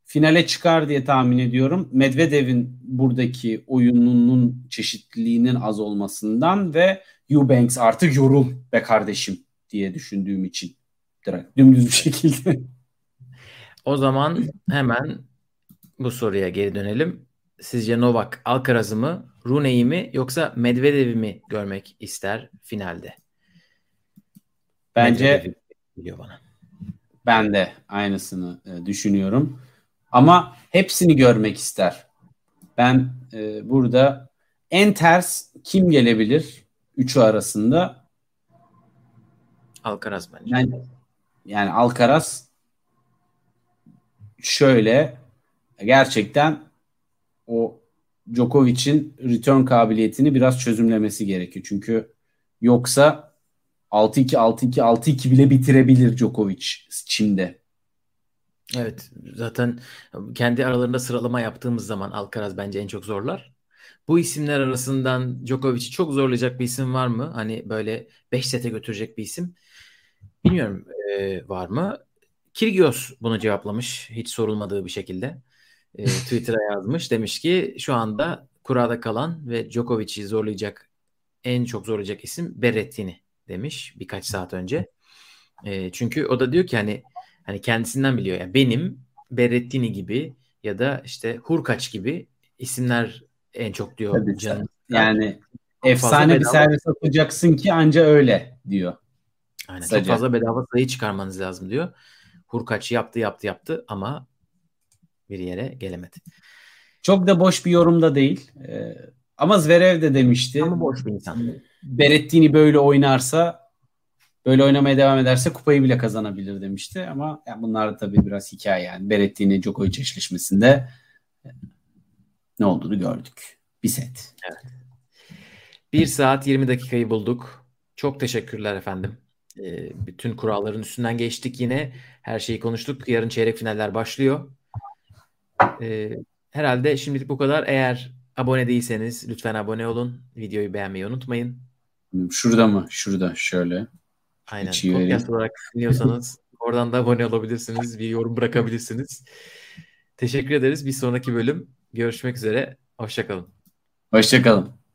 finale çıkar diye tahmin ediyorum. Medvedev'in buradaki oyununun çeşitliliğinin az olmasından ve Eubanks artık yorul be kardeşim diye düşündüğüm için. Direkt dümdüz bir şekilde. O zaman hemen bu soruya geri dönelim. Sizce Novak Alcaraz'ı mı, Rune'yi mi yoksa Medvedev'i mi görmek ister finalde? Bence geliyor bana. Ben de aynısını e, düşünüyorum. Ama hepsini görmek ister. Ben e, burada en ters kim gelebilir üçü arasında? Alcaraz bence. Yani, yani Alcaraz şöyle gerçekten o Djokovic'in return kabiliyetini biraz çözümlemesi gerekiyor. Çünkü yoksa 6-2 6-2 6-2 bile bitirebilir Djokovic Çin'de. Evet zaten kendi aralarında sıralama yaptığımız zaman Alcaraz bence en çok zorlar. Bu isimler arasından Djokovic'i çok zorlayacak bir isim var mı? Hani böyle 5 sete götürecek bir isim. Bilmiyorum e, var mı? Kyrgios bunu cevaplamış hiç sorulmadığı bir şekilde. E, Twitter'a yazmış. Demiş ki şu anda kurada kalan ve Djokovic'i zorlayacak en çok zorlayacak isim Berrettini demiş birkaç saat önce. E, çünkü o da diyor ki hani Hani kendisinden biliyor. Yani benim Berrettini gibi ya da işte Hurkaç gibi isimler en çok diyor Tabii, canım. Yani Çok efsane bir servis atacaksın ki anca öyle diyor. Aynen. Çok Kısaca. fazla bedava sayı çıkarmanız lazım diyor. Hurkaç yaptı yaptı yaptı ama bir yere gelemedi. Çok da boş bir yorum da değil. Ee, ama Zverev de demişti. Ama boş bir insan. Berrettini böyle oynarsa böyle oynamaya devam ederse kupayı bile kazanabilir demişti ama yani bunlar da tabii biraz hikaye yani. Berrettini Djokovic eşleşmesinde ne olduğunu gördük. Bir set. 1 saat 20 dakikayı bulduk. Çok teşekkürler efendim. Ee, bütün kuralların üstünden geçtik yine. Her şeyi konuştuk. Yarın çeyrek finaller başlıyor. Ee, herhalde şimdilik bu kadar. Eğer abone değilseniz lütfen abone olun. Videoyu beğenmeyi unutmayın. Şurada mı? Şurada şöyle. Aynen. Vereyim. Podcast olarak dinliyorsanız oradan da abone olabilirsiniz. Bir yorum bırakabilirsiniz. Teşekkür ederiz. Bir sonraki bölüm görüşmek üzere. Hoşçakalın. Hoşçakalın.